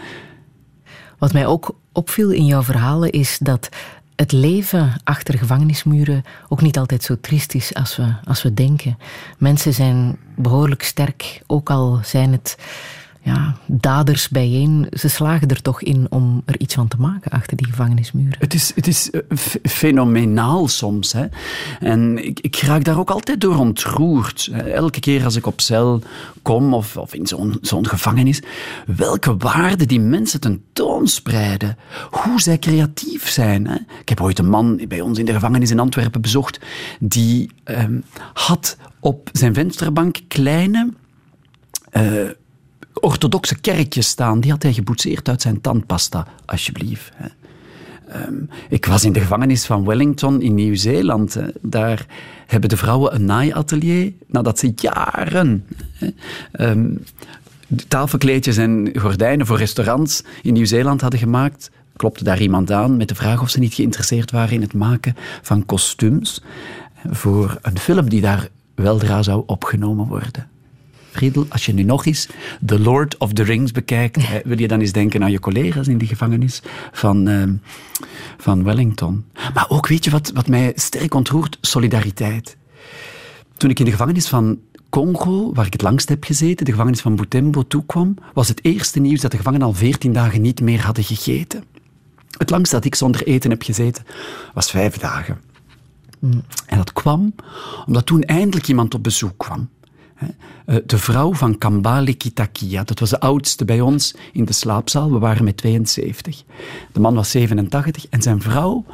Wat mij ook opviel in jouw verhalen is dat het leven achter gevangenismuren ook niet altijd zo triest is als we, als we denken. Mensen zijn behoorlijk sterk, ook al zijn het ja, daders bijeen. Ze slagen er toch in om er iets van te maken achter die gevangenismuren. Het is, het is eh, fenomenaal soms. Hè. En ik, ik raak daar ook altijd door ontroerd. Elke keer als ik op cel kom of, of in zo'n zo'n gevangenis, welke waarden die mensen tentoonspreiden. Hoe zij creatief zijn. Hè. Ik heb ooit een man bij ons in de gevangenis in Antwerpen bezocht, die ehm, had op zijn vensterbank kleine... Uh, orthodoxe kerkjes staan. Die had hij geboetseerd uit zijn tandpasta, alsjeblieft. Ehm, ik was in de gevangenis van Wellington in Nieuw-Zeeland. Daar hebben de vrouwen een naaiatelier nadat ze jaren um, tafelkleedjes en gordijnen voor restaurants in Nieuw-Zeeland hadden gemaakt. Klopte daar iemand aan met de vraag of ze niet geïnteresseerd waren in het maken van kostuums voor een film die daar weldra zou opgenomen worden. Friedel, als je nu nog eens The Lord of the Rings bekijkt, (laughs) wil je dan eens denken aan je collega's in die gevangenis van, ehm, van Wellington. Maar ook, weet je wat, wat mij sterk ontroert? Solidariteit. Toen ik in de gevangenis van Congo, waar ik het langst heb gezeten, de gevangenis van Butembo, toekwam, was het eerste nieuws dat de gevangenen al veertien dagen niet meer hadden gegeten. Het langst dat ik zonder eten heb gezeten, was vijf dagen. Mm. En dat kwam omdat toen eindelijk iemand op bezoek kwam. Eh, de vrouw van Kambale Kitakia, dat was de oudste bij ons in de slaapzaal. We waren met 72. De man was 87 en zijn vrouw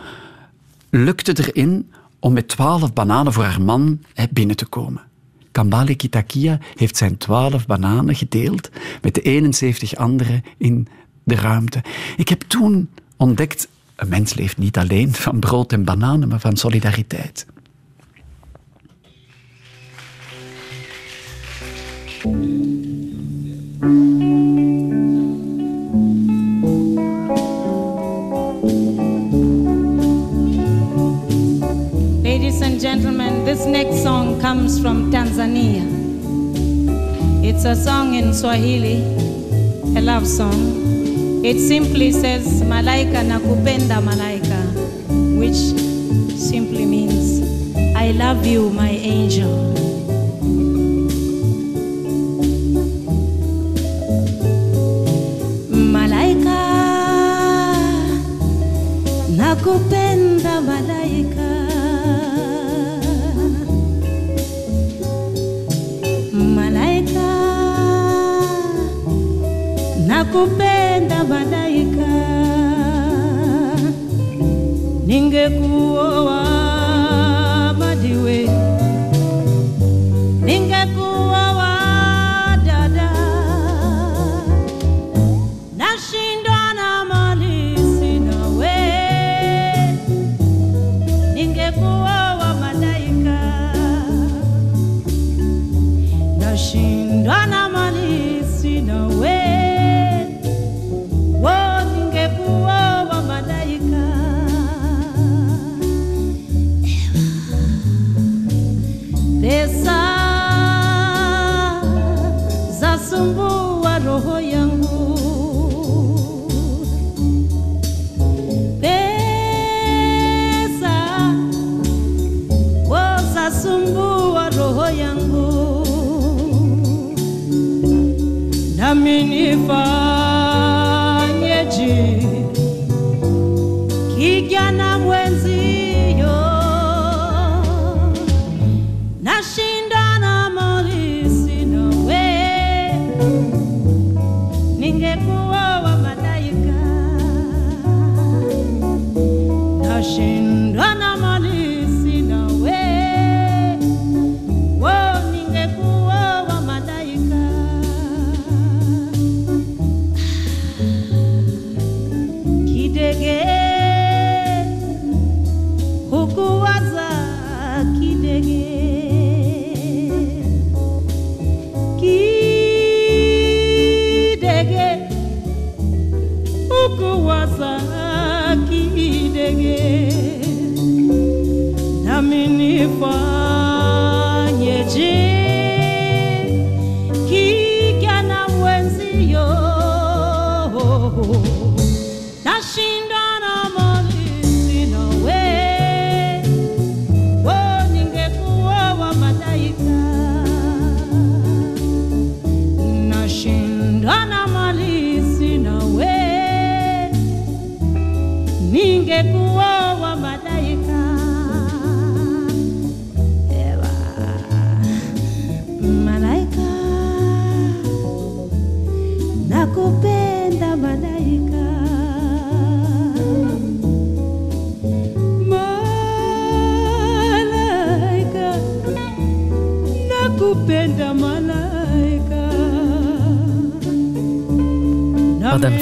lukte erin om met 12 bananen voor haar man binnen te komen. Kambale Kitakia heeft zijn 12 bananen gedeeld met de 71 anderen in de ruimte. Ik heb toen ontdekt, een mens leeft niet alleen van brood en bananen, maar van solidariteit. Ladies and gentlemen, this next song comes from Tanzania. It's a song in Swahili, a love song. It simply says, Malaika nakupenda malaika, which simply means, I love you, my angel. Nakupenda malaika. Malaika. Nakupenda malaika. Ningekuoa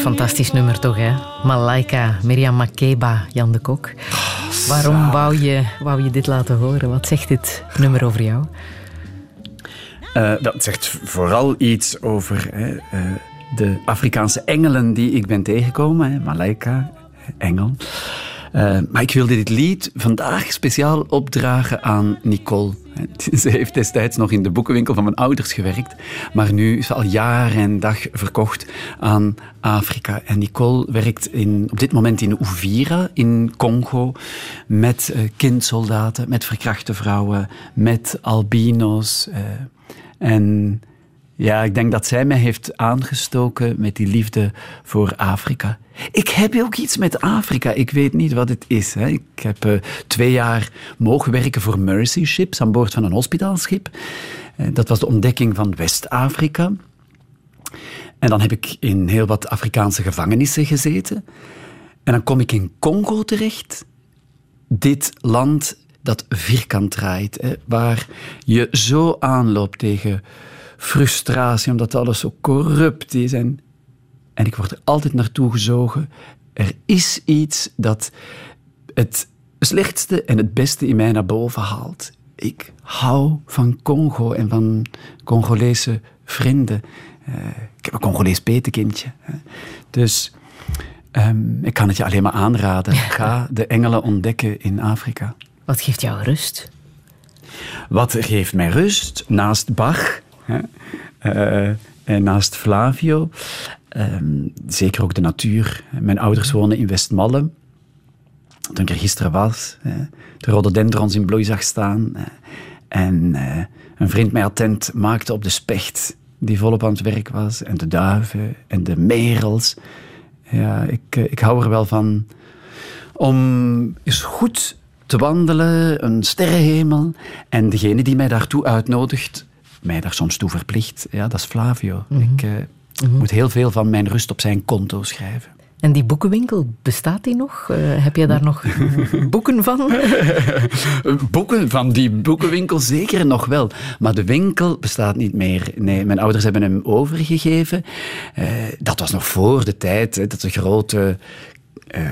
fantastisch nummer toch, hè? Malaika, Miriam Makeba, Jan de Kok. Waarom wou je, wou je dit laten horen? Wat zegt dit nummer over jou? Eh, dat zegt vooral iets over hè, eh, de Afrikaanse engelen die ik ben tegengekomen. Hè, Malaika, engel. Eh, maar ik wilde dit lied vandaag speciaal opdragen aan Nicole. (laughs) Ze heeft destijds nog in de boekenwinkel van mijn ouders gewerkt, maar nu is ze al jaren en dag verkocht aan Afrika. En Nicole werkt in, op dit moment in Uvira, in Congo, met eh, kindsoldaten, met verkrachte vrouwen, met albino's. eh, en ja, ik denk dat zij mij heeft aangestoken met die liefde voor Afrika. Ik heb ook iets met Afrika. Ik weet niet wat het is. Hè. Ik heb eh, twee jaar mogen werken voor Mercy Ships aan boord van een hospitaalschip. Eh, dat was de ontdekking van West-Afrika. En dan heb ik in heel wat Afrikaanse gevangenissen gezeten. En dan kom ik in Congo terecht. Dit land dat vierkant draait, hè, waar je zo aanloopt tegen frustratie, omdat alles zo corrupt is. En, en ik word er altijd naartoe gezogen. Er is iets dat het slechtste en het beste in mij naar boven haalt. Ik hou van Congo en van Congolese vrienden. Eh, ik heb een Congolees petekindje. Dus ehm, ik kan het je alleen maar aanraden. Ga de engelen ontdekken in Afrika. Wat geeft jou rust? Wat geeft mij rust? Naast Bach eh, en naast Flavio, ehm, zeker ook de natuur. Mijn ouders wonen in Westmalle. Toen ik er gisteren was, hè, de rhododendrons in bloei zag staan. en eh, een vriend mij attent maakte op de specht die volop aan het werk was. En de duiven en de merels. Ja, ik, eh, ik hou er wel van om eens goed te wandelen, een sterrenhemel. En degene die mij daartoe uitnodigt, mij daar soms toe verplicht, ja, dat is Flavio. Ik eh, moet heel veel van mijn rust op zijn konto schrijven. En die boekenwinkel, bestaat die nog? Uh, heb je daar nog (laughs) boeken van? (laughs) boeken van die boekenwinkel zeker nog wel. Maar de winkel bestaat niet meer. Nee, mijn ouders hebben hem overgegeven. Uh, dat was nog voor de tijd hè, dat de grote... Uh,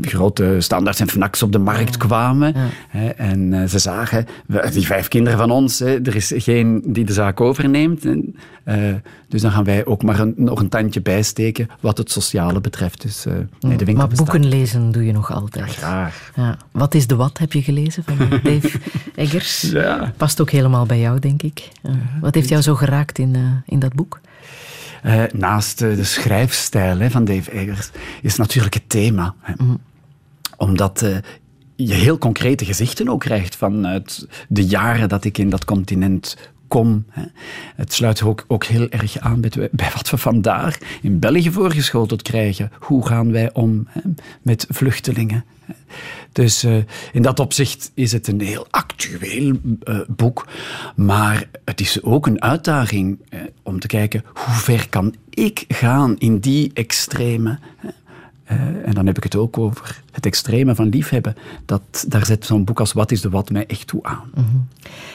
grote standaards en fnaks op de markt kwamen. Hè, en uh, ze zagen, die vijf kinderen van ons, hè, er is geen die de zaak overneemt. En, uh, dus dan gaan wij ook maar een, nog een tandje bijsteken wat het sociale betreft. Dus, uh, nee, de maar boeken lezen doe je nog altijd. graag. Ja. Wat is de wat, heb je gelezen van (laughs) Dave Eggers? Ja. Past ook helemaal bij jou, denk ik. wat heeft jou zo geraakt in, in dat boek? Uh, naast uh, de schrijfstijl hè, van Dave Eggers is natuurlijk het thema. Hè. Mm. Omdat uh, je heel concrete gezichten ook krijgt vanuit de jaren dat ik in dat continent kom. Hè. Het sluit ook, heel erg aan bij, wat we vandaag in België voorgeschoteld krijgen. Hoe gaan wij om hè, met vluchtelingen? Dus uh, in dat opzicht is het een heel actueel uh, boek. Maar het is ook een uitdaging uh, om te kijken hoe ver kan ik gaan in die extreme. En dan heb ik het ook over het extreme van liefhebben. Dat, daar zet zo'n boek als Wat is de Wat mij echt toe aan. Mm -hmm.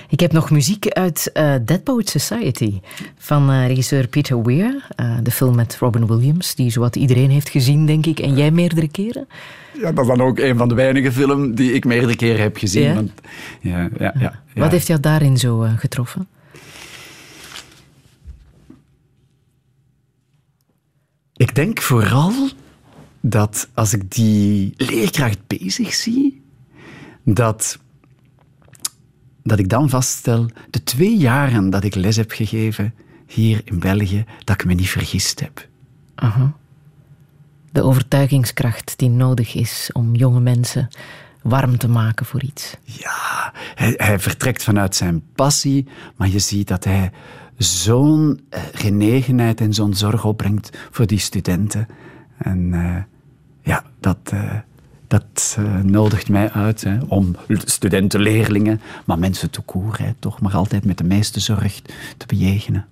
Ik heb nog muziek uit Dead Poet Society van regisseur Peter Weir. de film met Robin Williams, die zowat iedereen heeft gezien, denk ik. En jij meerdere keren. Ja, dat is dan ook een van de weinige films die ik meerdere keren heb gezien. Ja? Want, ja, ja, ja, ja, Wat heeft jou daarin zo uh, getroffen? Ik denk vooral dat als ik die leerkracht bezig zie, dat, dat ik dan vaststel, de twee jaren dat ik les heb gegeven hier in België, dat ik me niet vergist heb. Aha de overtuigingskracht die nodig is om jonge mensen warm te maken voor iets. Ja, hij, hij vertrekt vanuit zijn passie, maar je ziet dat hij zo'n uh, genegenheid en zo'n zorg opbrengt voor die studenten. En uh, ja, dat, uh, dat nodigt mij uit hè, om studenten, leerlingen, maar mensen te koer, toch maar altijd met de meeste zorg te bejegenen.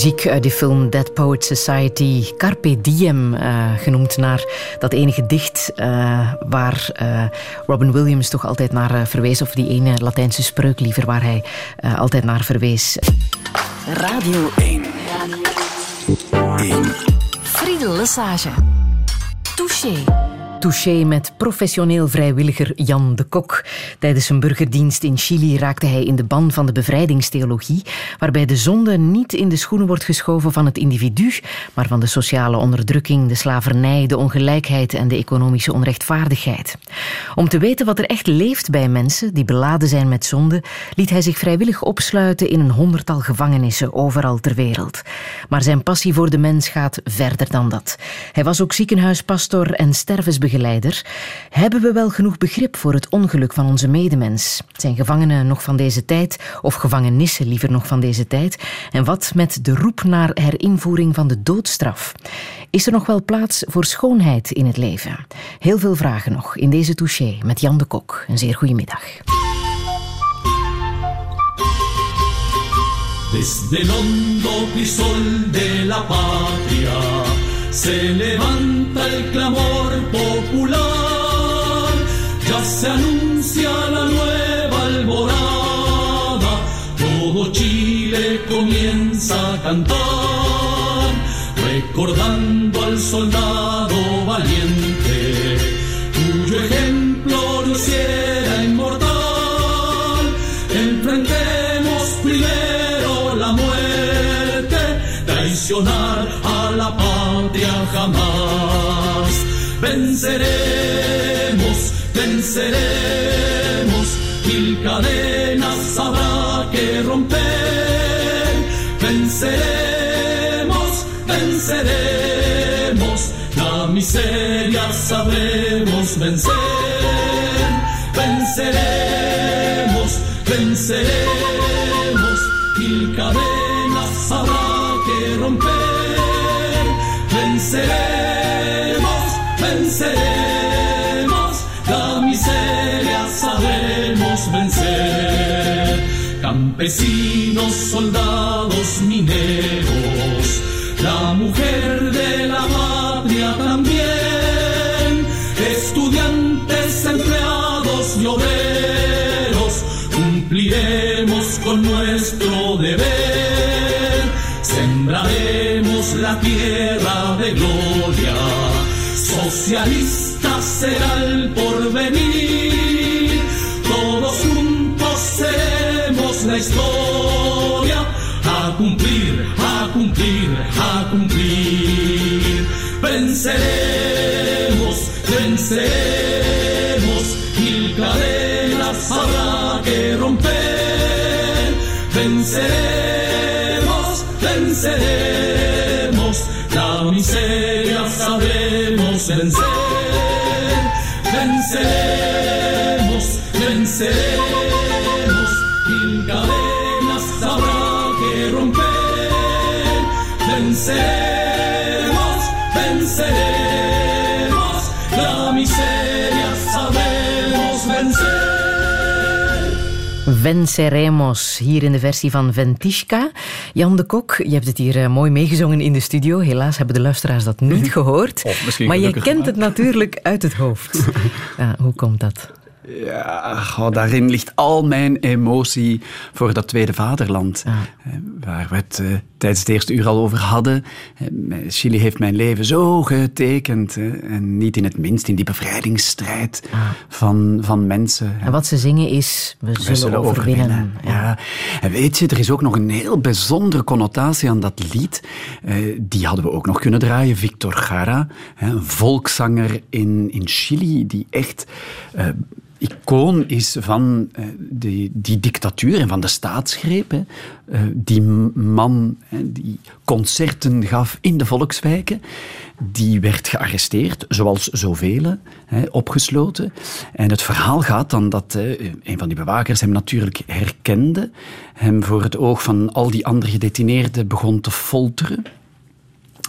Muziek uit de film Dead Poet Society, Carpe Diem, uh, genoemd naar dat ene gedicht uh, waar uh, Robin Williams toch altijd naar verwees, of die ene Latijnse spreuk liever, waar hij altijd naar verwees. Radio 1. Radio 1. Friedel Lesage. Touché. Touché met professioneel vrijwilliger Jan de Kok. Tijdens zijn burgerdienst in Chili raakte hij in de ban van de bevrijdingstheologie, waarbij de zonde niet in de schoenen wordt geschoven van het individu, maar van de sociale onderdrukking, de slavernij, de ongelijkheid en de economische onrechtvaardigheid. Om te weten wat er echt leeft bij mensen die beladen zijn met zonde, liet hij zich vrijwillig opsluiten in een honderdtal gevangenissen overal ter wereld. Maar zijn passie voor de mens gaat verder dan dat. Hij was ook ziekenhuispastor en stervensbegeleider begeleider. Hebben we wel genoeg begrip voor het ongeluk van onze medemens? Zijn gevangenen nog van deze tijd, of gevangenissen liever nog van deze tijd? En wat met de roep naar herinvoering van de doodstraf? Is er nog wel plaats voor schoonheid in het leven? Heel veel vragen nog in deze touché met Jan de Kok. Een zeer goede middag. Desde el hondo crisol de la patria se levanta el clamor popular, ya se anuncia la nueva alborada, todo Chile comienza a cantar, recordando al soldado valiente, cuyo ejemplo nos patria jamás. Venceremos, venceremos, mil cadenas habrá que romper. Venceremos, venceremos, la miseria sabremos vencer. Venceremos, venceremos, mil cadenas Venceremos, venceremos, la miseria sabremos vencer. Campesinos, soldados, mineros, la mujer de la patria también, estudiantes, empleados y obreros, cumpliremos con nuestro deber, sembraremos la tierra de gloria, socialista será el porvenir, todos juntos seremos la historia, a cumplir, a cumplir, a cumplir, venceremos, venceremos, mil cadenas habrá que romper, venceremos, venceremos, vencer, venceremos, venceremos, mil cadenas habrá que romper, venceremos, venceremos, la miseria sabremos vencer. Venceremos, hier in de versie van Ventishka. Jan de Kok, je hebt het hier eh, mooi meegezongen in de studio. Helaas hebben de luisteraars dat niet (laughs) gehoord. Maar je kent het natuurlijk uit het hoofd. (laughs) Hoe komt dat? Ja, daarin ligt al mijn emotie voor dat tweede vaderland. Ah. Eh, Waar we het eh, tijdens het eerste uur al over hadden. Eh, Chili heeft mijn leven zo getekend. hè, en niet in het minst in die bevrijdingsstrijd van, van mensen. En wat ze zingen is, we We zullen, overwinnen. Ja. En weet je, er is ook nog een heel bijzondere connotatie aan dat lied. Die hadden we ook nog kunnen draaien. Victor Jara, hè, een volkszanger in, in Chili, die echt icoon is van eh, die, die dictatuur en van de staatsgreep. Hè. Eh, die man hè, die concerten gaf in de volkswijken, die werd gearresteerd, zoals zoveel, opgesloten. En het verhaal gaat dan dat een van die bewakers hem natuurlijk herkende, hem voor het oog van al die andere gedetineerden begon te folteren.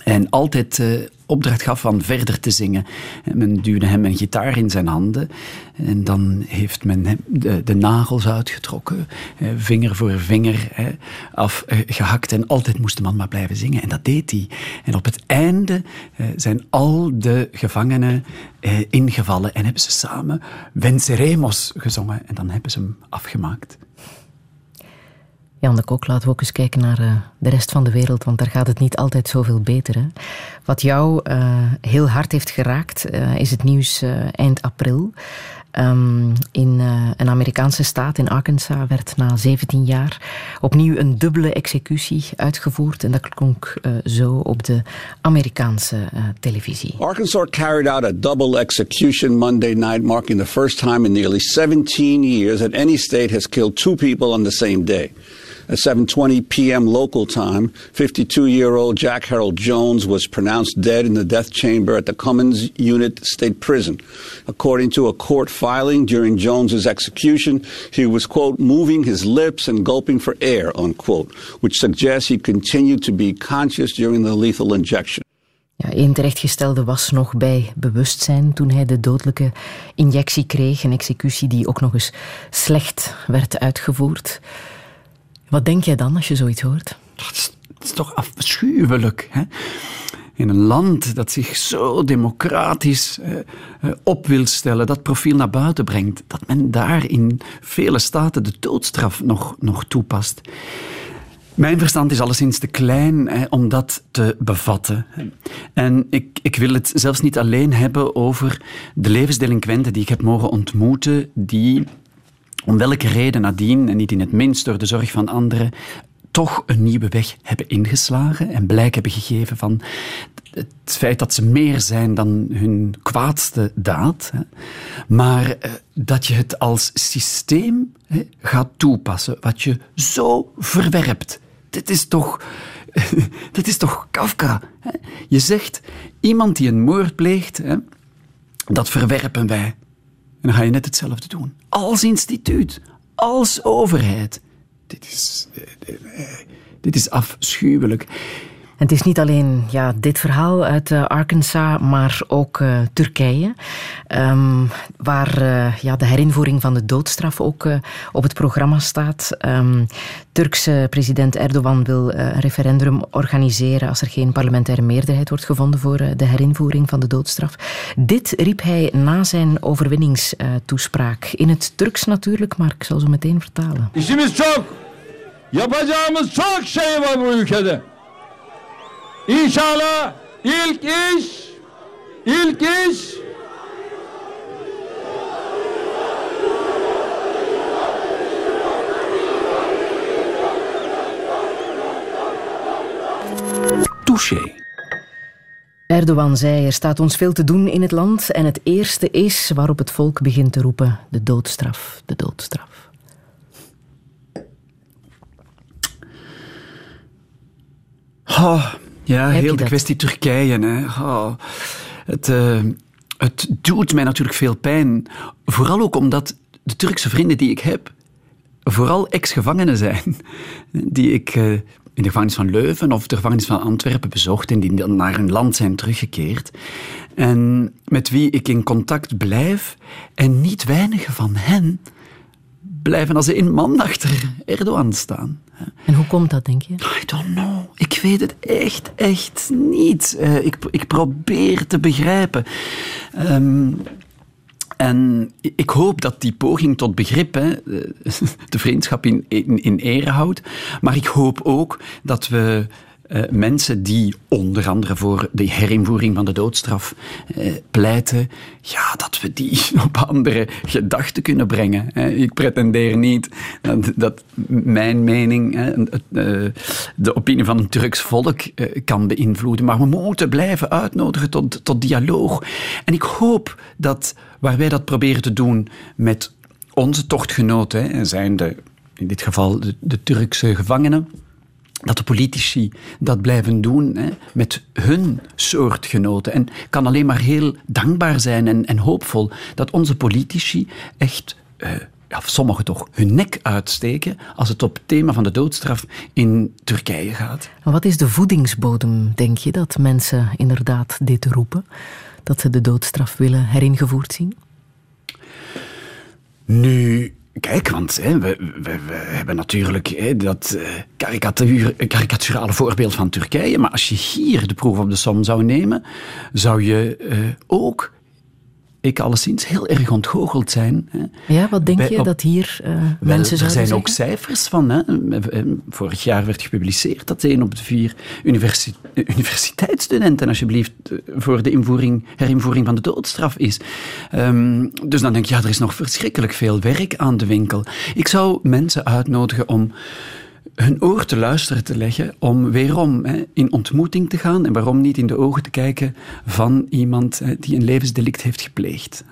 En altijd eh, opdracht gaf van verder te zingen. En men duwde hem een gitaar in zijn handen. En dan heeft men de, de nagels uitgetrokken. eh, vinger voor vinger eh, afgehakt. En altijd moest de man maar blijven zingen. En dat deed hij. En op het einde eh, zijn al de gevangenen eh, ingevallen. En hebben ze samen Venceremos gezongen. En dan hebben ze hem afgemaakt. Jan de Kok, laten we ook eens kijken naar eh, de rest van de wereld, want daar gaat het niet altijd zoveel beter. Hè? Wat jou eh, heel hard heeft geraakt, eh, is het nieuws eind april. Ehm, in een Amerikaanse staat, in Arkansas, werd na 17 jaar opnieuw een dubbele executie uitgevoerd. En dat klonk zo op de Amerikaanse televisie. Arkansas carried out a double execution Monday night, marking the first time in nearly 17 years that any state has killed two people on the same day. At 7:20 p.m. local time, 52-year-old Jack Harold Jones was pronounced dead in the death chamber at the Cummins Unit State Prison. According to a court filing during Jones's execution, he was quote moving his lips and gulping for air unquote, which suggests he continued to be conscious during the lethal injection. Ja, één terechtgestelde was nog bij bewustzijn toen hij de dodelijke injectie kreeg. Een executie die ook nog eens slecht werd uitgevoerd. Wat denk jij dan als je zoiets hoort? Dat is, toch afschuwelijk. Hè? In een land dat zich zo democratisch eh, eh, op wil stellen, dat profiel naar buiten brengt, dat men daar in vele staten de doodstraf nog, nog toepast. Mijn verstand is alleszins te klein hè, om dat te bevatten. En ik, ik wil het zelfs niet alleen hebben over de levensdelinquenten die ik heb mogen ontmoeten, die om welke reden nadien, en niet in het minst door de zorg van anderen, toch een nieuwe weg hebben ingeslagen en blijk hebben gegeven van het feit dat ze meer zijn dan hun kwaadste daad. Maar eh, dat je het als systeem gaat toepassen, wat je zo verwerpt. Dit is toch, (laughs) dit is toch Kafka. Je zegt, iemand die een moord pleegt, dat verwerpen wij. En dan ga je net hetzelfde doen. Als instituut, als overheid. Dit is, eh, eh, dit is afschuwelijk. Het is niet alleen ja, dit verhaal uit uh, Arkansas, maar ook uh, Turkije, um, waar uh, ja, de herinvoering van de doodstraf ook op het programma staat. Um, Turkse president Erdogan wil een referendum organiseren als er geen parlementaire meerderheid wordt gevonden voor de herinvoering van de doodstraf. Dit riep hij na zijn overwinningstoespraak. In het Turks natuurlijk, maar ik zal zo meteen vertalen. İşimiz çok. Yapacağımız çok şey var bu ülkede. İnşallah ilk iş, ilk iş Touché. Erdogan zei, er staat ons veel te doen in het land en het eerste is waarop het volk begint te roepen, de doodstraf, de doodstraf. Oh, ja, heel de kwestie Turkije. Hè. Oh, het, uh, het doet mij natuurlijk veel pijn. Vooral ook omdat de Turkse vrienden die ik heb, vooral ex-gevangenen zijn. (laughs) Die ik uh, in de gevangenis van Leuven of de gevangenis van Antwerpen bezocht en die dan naar hun land zijn teruggekeerd. En met wie ik in contact blijf. En niet weinigen van hen blijven als een man achter Erdogan staan. En hoe komt dat, denk je? I don't know. Ik weet het echt, echt niet. Uh, ik, ik probeer te begrijpen. Um, en ik hoop dat die poging tot begrip hè, (laughs) de vriendschap in, in ere houdt. Maar ik hoop ook dat we uh, mensen die onder andere voor de herinvoering van de doodstraf uh, pleiten, ja, dat we die (laughs) op andere gedachten kunnen brengen. Ik pretendeer niet dat, dat mijn mening uh, de opinie van het Turks volk kan beïnvloeden, maar we moeten blijven uitnodigen tot, tot dialoog. En ik hoop dat waar wij dat proberen te doen met onze tochtgenoten, hè, zijn de, in dit geval de, de Turkse gevangenen, dat de politici dat blijven doen hè, met hun soortgenoten. En ik kan alleen maar heel dankbaar zijn en, en hoopvol dat onze politici echt, uh, sommigen toch, hun nek uitsteken als het op het thema van de doodstraf in Turkije gaat. Wat is de voedingsbodem, denk je, dat mensen inderdaad dit roepen? Dat ze de doodstraf willen heringevoerd zien? Nu, Kijk, want we, hebben natuurlijk hè, dat uh, karikatuur, karikaturale voorbeeld van Turkije. Maar als je hier de proef op de som zou nemen, zou je uh, ook ik alleszins heel erg ontgoocheld zijn. Ja, wat denk je dat hier uh, wel, mensen Er zijn zeggen? ook cijfers van. Hè. Vorig jaar werd gepubliceerd dat een op de vier universi universiteitsstudenten alsjeblieft voor de invoering, herinvoering van de doodstraf is. Um, dus dan denk je, ja, er is nog verschrikkelijk veel werk aan de winkel. Ik zou mensen uitnodigen om hun oor te luisteren te leggen om weerom hè, in ontmoeting te gaan en waarom niet in de ogen te kijken van iemand die een levensdelict heeft gepleegd.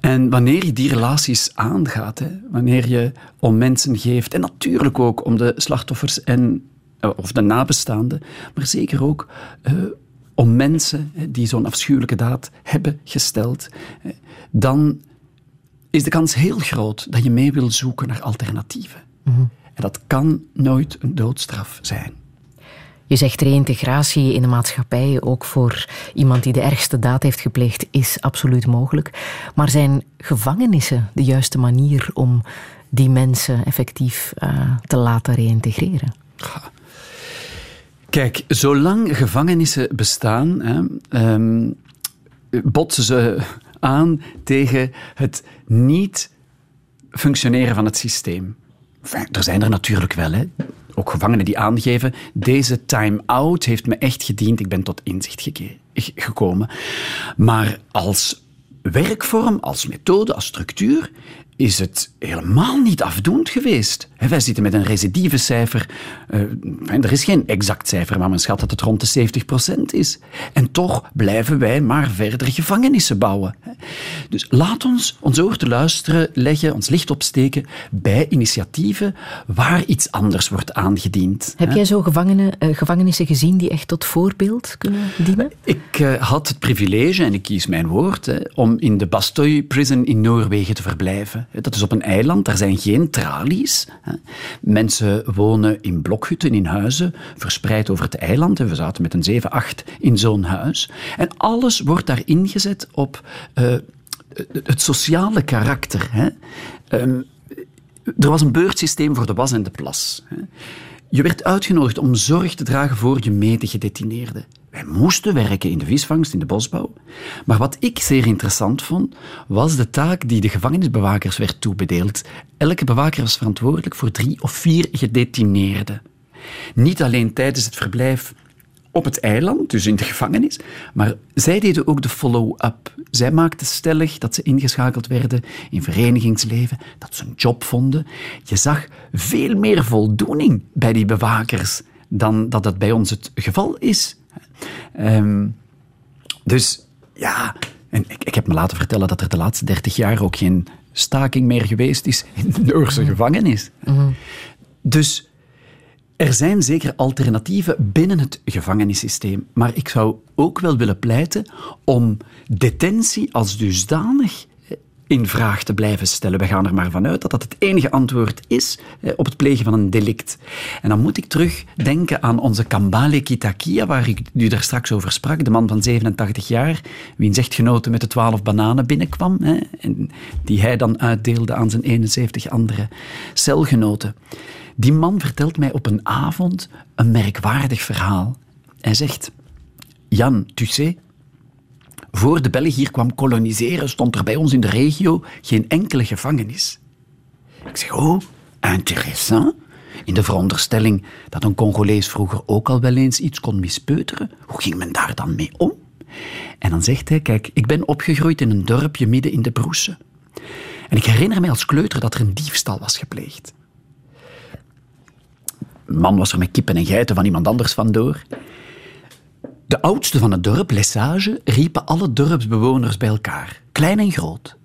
En wanneer je die relaties aangaat, hè, wanneer je om mensen geeft, en natuurlijk ook om de slachtoffers en, eh, of de nabestaanden, maar zeker ook uh, om mensen die zo'n afschuwelijke daad hebben gesteld, dan is de kans heel groot dat je mee wil zoeken naar alternatieven. Mhm. En dat kan nooit een doodstraf zijn. Je zegt reïntegratie in de maatschappij, ook voor iemand die de ergste daad heeft gepleegd, is absoluut mogelijk. Maar zijn gevangenissen de juiste manier om die mensen effectief uh, te laten reïntegreren? Kijk, zolang gevangenissen bestaan, hè, um, botsen ze aan tegen het niet functioneren van het systeem. Er zijn er natuurlijk wel, hè. ook gevangenen die aangeven: deze time-out heeft me echt gediend, ik ben tot inzicht gekomen. Maar als werkvorm, als methode, als structuur is het helemaal niet afdoend geweest. Wij zitten met een recidivecijfer. Uh, er is geen exact cijfer, maar men schat dat het rond de 70% is. En toch blijven wij maar verder gevangenissen bouwen. Dus laat ons ons oor te luisteren leggen, ons licht opsteken bij initiatieven waar iets anders wordt aangediend. Heb jij zo gevangenen, uh, gevangenissen gezien die echt tot voorbeeld kunnen dienen? Ik uh, had het privilege, en ik kies mijn woord, hè, om in de Bastoy Prison in Noorwegen te verblijven. Dat is op een eiland, daar zijn geen tralies. Mensen wonen in blokhutten, in huizen, verspreid over het eiland. We zaten met een 7, 8 in zo'n huis. En alles wordt daar ingezet op uh, het sociale karakter. Hè. Um, er was een beurtsysteem voor de was en de plas. Je werd uitgenodigd om zorg te dragen voor je medegedetineerde. Wij moesten werken in de visvangst, in de bosbouw. Maar wat ik zeer interessant vond, was de taak die de gevangenisbewakers werd toebedeeld. Elke bewaker was verantwoordelijk voor drie of vier gedetineerden. Niet alleen tijdens het verblijf op het eiland, dus in de gevangenis, maar zij deden ook de follow-up. Zij maakten stellig dat ze ingeschakeld werden in verenigingsleven, dat ze een job vonden. Je zag veel meer voldoening bij die bewakers dan dat dat bij ons het geval is. Um, dus ja, en ik, ik, heb me laten vertellen dat er de laatste dertig jaar ook geen staking meer geweest is in de Noorse mhm. gevangenis. Mm Dus er zijn zeker alternatieven binnen het gevangenissysteem. Maar ik zou ook wel willen pleiten om detentie als dusdanig in vraag te blijven stellen. We gaan er maar vanuit dat dat het enige antwoord is eh, op het plegen van een delict. En dan moet ik terug denken aan onze Kambale Kitakia, waar ik u daar straks over sprak. De man van 87 jaar, wiens echtgenote met de 12 bananen binnenkwam. Hè, en die hij dan uitdeelde aan zijn 71 andere celgenoten. Die man vertelt mij op een avond een merkwaardig verhaal. Hij zegt: Jan, tu sais, voor de Belgen hier kwam koloniseren, stond er bij ons in de regio geen enkele gevangenis. Ik zeg, oh, interessant. In de veronderstelling dat een Congolees vroeger ook al wel eens iets kon mispeuteren, hoe ging men daar dan mee om? En dan zegt hij, kijk, ik ben opgegroeid in een dorpje midden in de Broese. En ik herinner mij als kleuter dat er een diefstal was gepleegd. Een man was er met kippen en geiten van iemand anders vandoor. De oudste van het dorp, Lesage, riepen alle dorpsbewoners bij elkaar, klein en groot.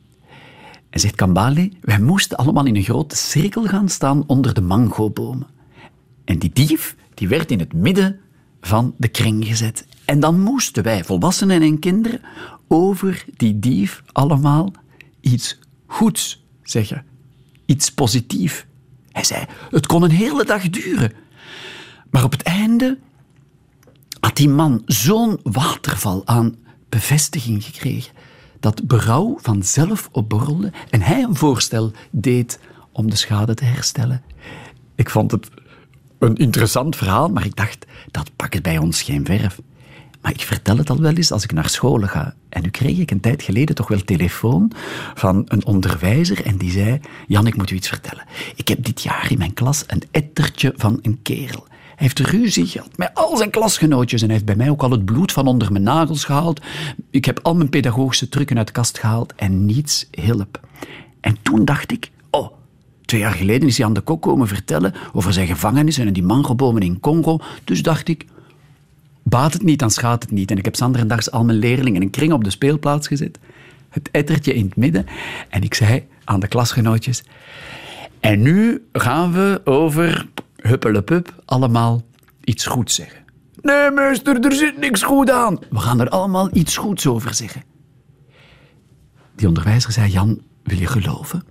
En zegt Kambale, wij moesten allemaal in een grote cirkel gaan staan onder de mangobomen. En die dief, die werd in het midden van de kring gezet. En dan moesten wij, volwassenen en kinderen, over die dief allemaal iets goeds zeggen. Iets positiefs. Hij zei, het kon een hele dag duren. Maar op het einde had die man zo'n waterval aan bevestiging gekregen dat berouw vanzelf opborrelde en hij een voorstel deed om de schade te herstellen. Ik vond het een interessant verhaal, maar ik dacht, dat pakt bij ons geen verf. Maar ik vertel het al wel eens als ik naar scholen ga. En nu kreeg ik een tijd geleden toch wel telefoon van een onderwijzer en die zei: Jan, ik moet u iets vertellen. Ik heb dit jaar in mijn klas een ettertje van een kerel heeft ruzie gehad met al zijn klasgenootjes en heeft bij mij ook al het bloed van onder mijn nagels gehaald. Ik heb al mijn pedagogische trucken uit de kast gehaald en niets hielp. En toen dacht ik, oh, twee jaar geleden is hij aan de kok komen vertellen over zijn gevangenis en die mangobomen in Congo. Dus dacht ik, baat het niet, dan schaadt het niet. En ik heb zanderendags al mijn leerlingen in een kring op de speelplaats gezet. het ettertje in het midden. En ik zei aan de klasgenootjes... En nu gaan we over huppelepup allemaal iets goeds zeggen. Nee, meester, er zit niks goed aan. We gaan er allemaal iets goeds over zeggen. Die onderwijzer zei, Jan, wil je geloven?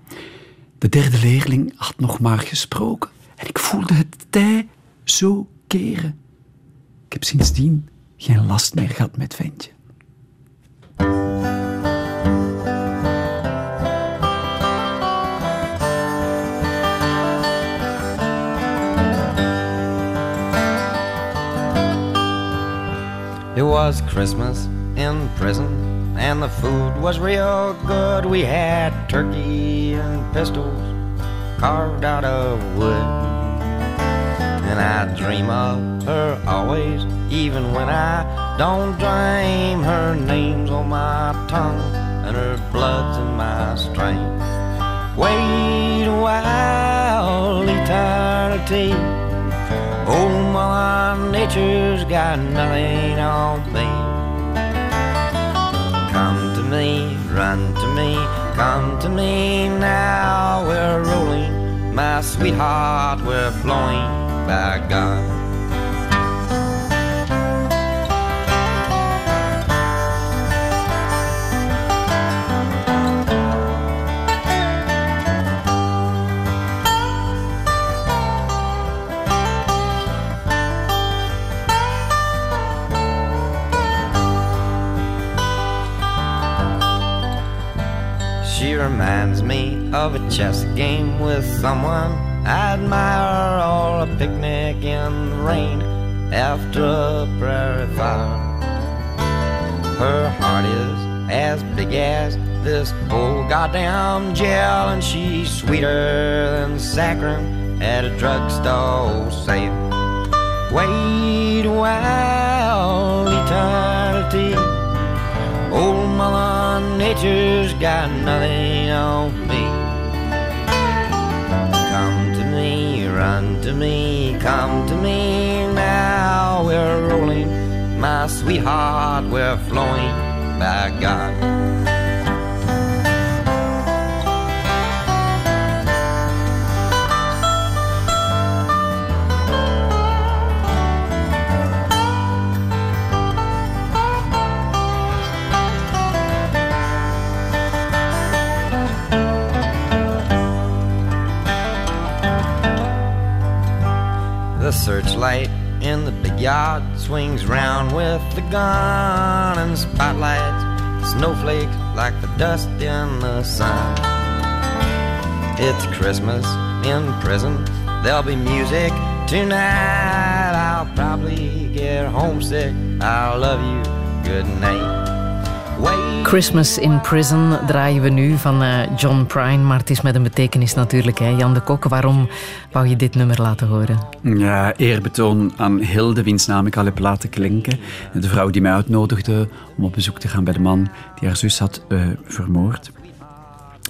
De derde leerling had nog maar gesproken. En ik voelde het tij zo keren. Ik heb sindsdien geen last meer gehad met ventje. It was Christmas in prison, and the food was real good. We had turkey and pistols carved out of wood. And I dream of her always, even when I don't dream. Her name's on my tongue, and her blood's in my strength. Wait a while, eternity. Oh, my nature's got nothing on me. Come to me, run to me, come to me now. We're rolling, my sweetheart, we're flowing by God. Reminds me of a chess game with someone I admire, or a picnic in the rain after a prairie fire. Her heart is as big as this whole goddamn jail, and she's sweeter than saccharin at a drugstore sale. Wait a while, eternity. Old Mother Nature's got nothing on me. Come to me, run to me, come to me now. We're rolling, my sweetheart, we're flowing by God. Searchlight in the big yard swings round with the gun and spotlights, snowflakes like the dust in the sun. It's Christmas in prison, there'll be music tonight. I'll probably get homesick. i'll love you, good night. Christmas in Prison draaien we nu van eh, John Prine, maar het is met een betekenis natuurlijk. Hè. Jan de Kok, waarom wou je dit nummer laten horen? Ja, eerbetoon aan Hilde, wiens naam ik al heb laten klinken. De vrouw die mij uitnodigde om op bezoek te gaan bij de man die haar zus had eh, vermoord.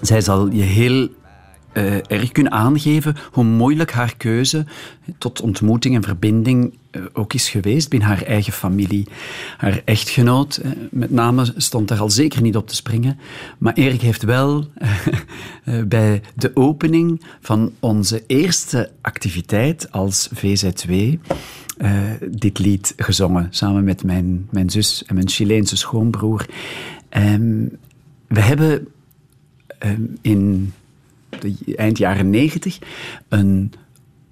Zij zal je heel eh, erg kunnen aangeven hoe moeilijk haar keuze tot ontmoeting en verbinding eh, ook is geweest binnen haar eigen familie. Haar echtgenoot, eh, met name, stond daar al zeker niet op te springen. Maar Erik heeft wel (laughs) bij de opening van onze eerste activiteit als VZW dit lied gezongen, samen met mijn, mijn zus en mijn Chileense schoonbroer. Ehm, we hebben ehm, in de eind jaren negentig een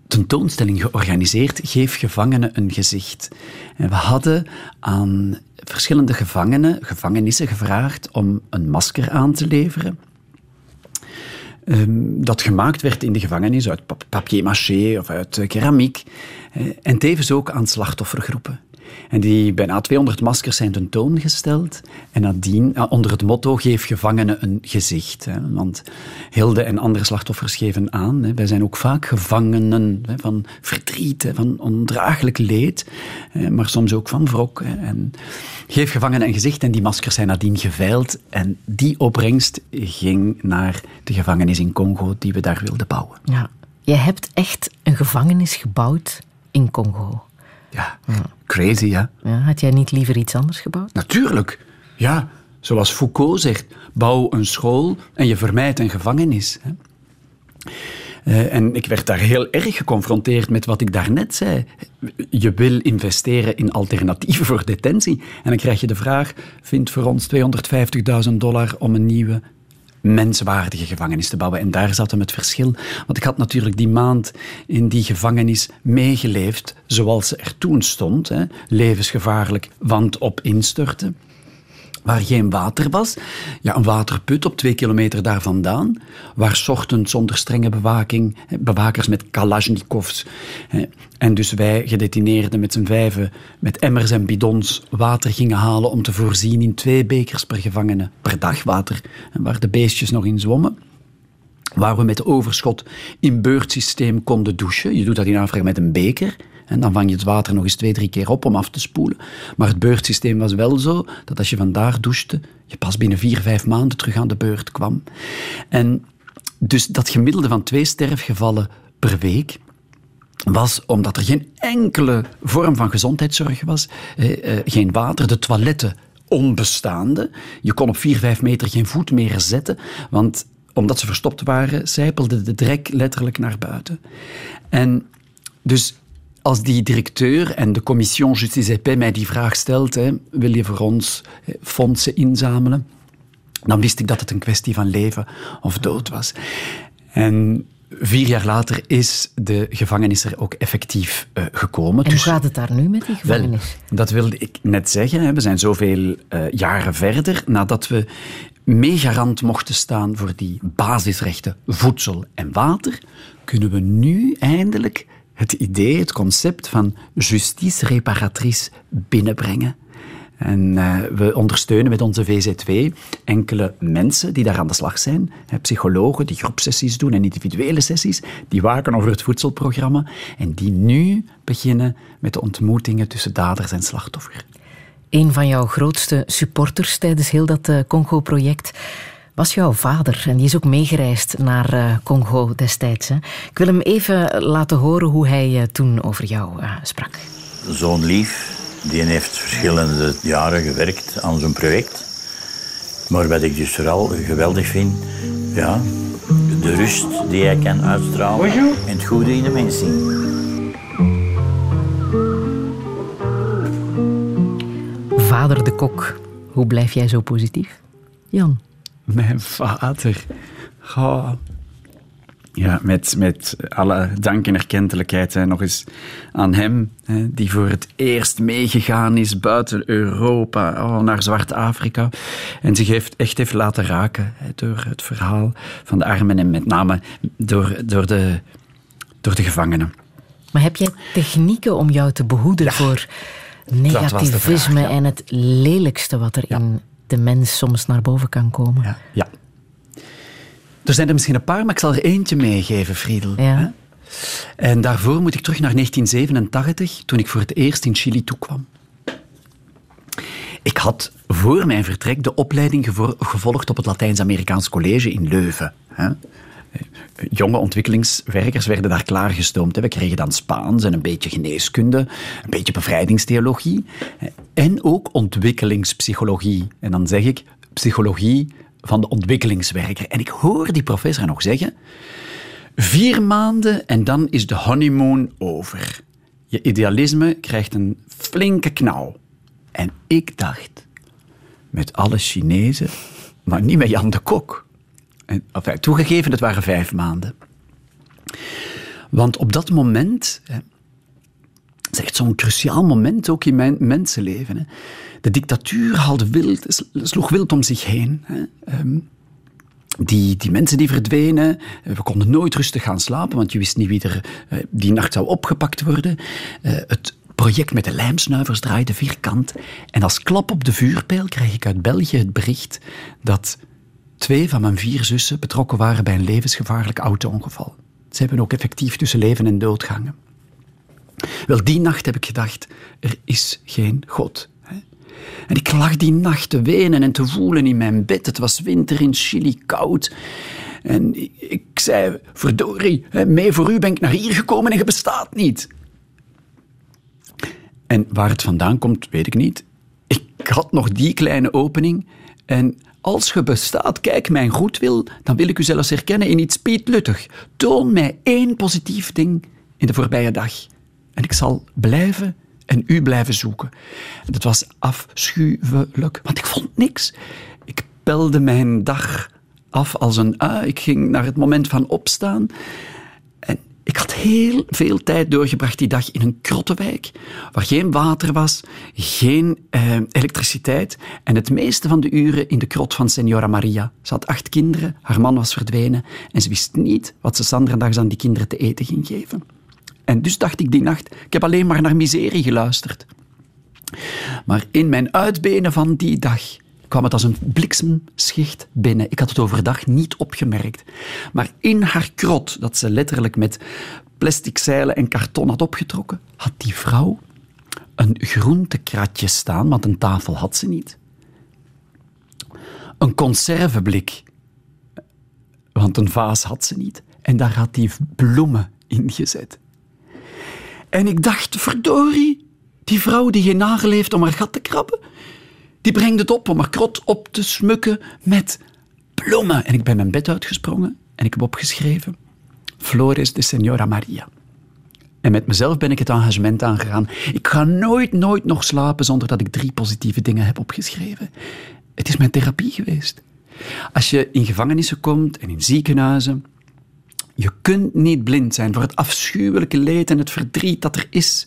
tentoonstelling georganiseerd, Geef gevangenen een gezicht. En we hadden aan verschillende gevangenen, gevangenissen gevraagd om een masker aan te leveren. Ehm, dat gemaakt werd in de gevangenis uit pap- papier-maché of uit eh, keramiek. Eh, en tevens ook aan slachtoffergroepen. En die bijna 200 maskers zijn tentoongesteld. En nadien, eh, onder het motto, geef gevangenen een gezicht. Hè. Want Hilde en andere slachtoffers geven aan, hè, wij zijn ook vaak gevangenen hè, van verdriet, van ondraaglijk leed. maar soms ook van wrok. En geef gevangenen een gezicht en die maskers zijn nadien geveild. En die opbrengst ging naar de gevangenis in Congo die we daar wilden bouwen. Ja. Je hebt echt een gevangenis gebouwd in Congo. Ja, crazy, ja. Ja, had jij niet liever iets anders gebouwd? Natuurlijk. Ja, Zoals Foucault zegt, bouw een school en je vermijdt een gevangenis. Hè. Eh, en ik werd daar heel erg geconfronteerd met wat ik daarnet zei. Je wil investeren in alternatieven voor detentie. En dan krijg je de vraag: vindt voor ons 250.000 dollar om een nieuwe menswaardige gevangenis te bouwen. En daar zat hem het verschil. Want ik had natuurlijk die maand in die gevangenis meegeleefd zoals ze er toen stond. Hè. Levensgevaarlijk, want op instorten waar geen water was. Ja, een waterput op twee kilometer daar vandaan, waar ochtends zonder strenge bewaking, bewakers met kalasjnikovs, en dus wij gedetineerden met z'n vijven met emmers en bidons water gingen halen om te voorzien in twee bekers per gevangene per dag water, hè, waar de beestjes nog in zwommen. Waar we met overschot in beurtsysteem konden douchen. Je doet dat in Afrika met een beker. En dan vang je het water nog eens twee, drie keer op om af te spoelen. Maar het beurtsysteem was wel zo dat als je vandaar douchte, je pas binnen vier, vijf maanden terug aan de beurt kwam. En dus dat gemiddelde van twee sterfgevallen per week was omdat er geen enkele vorm van gezondheidszorg was, eh, eh, geen water, de toiletten onbestaande. Je kon op vier, vijf meter geen voet meer zetten, want omdat ze verstopt waren, zijpelde de drek letterlijk naar buiten. En dus als die directeur en de commission Justice et Paix mij die vraag stelt, hè, wil je voor ons eh, fondsen inzamelen, dan wist ik dat het een kwestie van leven of dood was. En vier jaar later is de gevangenis er ook effectief uh, gekomen. En hoe gaat het daar nu met die Wel, gevangenis? dat wilde ik net zeggen. hè. We zijn zoveel eh, jaren verder nadat we meegarant mochten staan voor die basisrechten voedsel en water, kunnen we nu eindelijk het idee, het concept van justice reparatrice binnenbrengen. En eh, we ondersteunen met onze VZW enkele mensen die daar aan de slag zijn. Psychologen die groepsessies doen en individuele sessies. Die waken over het voedselprogramma. En die nu beginnen met de ontmoetingen tussen daders en slachtoffer. Een van jouw grootste supporters tijdens heel dat eh, Congo-project was jouw vader. En die is ook meegereisd naar eh, Congo destijds. Hè. Ik wil hem even laten horen hoe hij eh, toen over jou eh, sprak. Zo'n lief, die heeft verschillende jaren gewerkt aan zo'n project. Maar wat ik dus vooral geweldig vind, ja, de rust die hij kan uitstralen en het goede in de mens zien. Vader de kok, hoe blijf jij zo positief? Jan. Mijn vader. Goh. Ja, met, met alle dank en erkentelijkheid hè, nog eens aan hem, hè, die voor het eerst meegegaan is buiten Europa, oh, naar Zwart-Afrika. En zich heeft, echt heeft laten raken hè, door het verhaal van de armen en met name door, door, de, door de gevangenen. Maar heb jij technieken om jou te behoeden voor negativisme ja. en het lelijkste wat er in de mens soms naar boven kan komen? Ja. Er zijn er misschien een paar, maar ik zal er eentje meegeven, Friedel. Ja. En daarvoor moet ik terug naar 1987, toen ik voor het eerst in Chili toekwam. Ik had voor mijn vertrek de opleiding gevo- gevolgd op het Latijns-Amerikaans College in Leuven. Jonge ontwikkelingswerkers werden daar klaargestoomd. We kregen dan Spaans en een beetje geneeskunde, een beetje bevrijdingstheologie en ook ontwikkelingspsychologie. En dan zeg ik psychologie van de ontwikkelingswerker. En ik hoor die professor nog zeggen: vier maanden en dan is de honeymoon over. Je idealisme krijgt een flinke knauw. En ik dacht, met alle Chinezen, maar niet met Jan de Kok. En, enfin, toegegeven, het waren vijf maanden. Want op dat moment, hè, is echt zo'n cruciaal moment ook in mijn mensenleven. Hè. De dictatuur haalde wild, sloeg wild om zich heen. Hè. Ehm, die, die mensen die verdwenen, eh, we konden nooit rustig gaan slapen, want je wist niet wie er eh, die nacht zou opgepakt worden. Eh, het project met de lijmsnuivers draaide vierkant. En als klap op de vuurpijl kreeg ik uit België het bericht dat twee van mijn vier zussen betrokken waren bij een levensgevaarlijk auto-ongeval. Ze hebben ook effectief tussen leven en dood gehangen. Wel, die nacht heb ik gedacht, er is geen God. En ik lag die nacht te wenen en te voelen in mijn bed. Het was winter in Chili, koud. En ik- zei, verdorie, mee voor u ben ik naar hier gekomen en je bestaat niet. En waar het vandaan komt, weet ik niet. Ik had nog die kleine opening En als je bestaat, kijk mijn goedwil, dan wil ik u zelfs herkennen in iets pietluttig. Toon mij één positief ding in de voorbije dag. En ik zal blijven en u blijven zoeken. En dat was afschuwelijk, want ik vond niks. Ik pelde mijn dag af als een ui. Ik ging naar het moment van opstaan. Ik had heel veel tijd doorgebracht die dag in een krottenwijk, waar geen water was, geen eh, elektriciteit en het meeste van de uren in de krot van Senora Maria. Ze had acht kinderen, haar man was verdwenen en ze wist niet wat ze zanderdags aan die kinderen te eten ging geven. En dus dacht ik die nacht, ik heb alleen maar naar miserie geluisterd. Maar in mijn uitbenen van die dag kwam het als een bliksemschicht binnen. Ik had het overdag niet opgemerkt. Maar in haar krot, dat ze letterlijk met plastic zeilen en karton had opgetrokken, had die vrouw een groentekratje staan, want een tafel had ze niet. Een conserveblik, want een vaas had ze niet. En daar had die bloemen in gezet. En ik dacht, verdorie, die vrouw die geen nagel heeft om haar gat te krabben, die brengt het op om haar krot op te smukken met bloemen. En ik ben mijn bed uitgesprongen en ik heb opgeschreven Flores de Senora Maria. En met mezelf ben ik het engagement aangegaan. Ik ga nooit, nooit nog slapen zonder dat ik drie positieve dingen heb opgeschreven. Het is mijn therapie geweest. Als je in gevangenissen komt en in ziekenhuizen, je kunt niet blind zijn voor het afschuwelijke leed en het verdriet dat er is.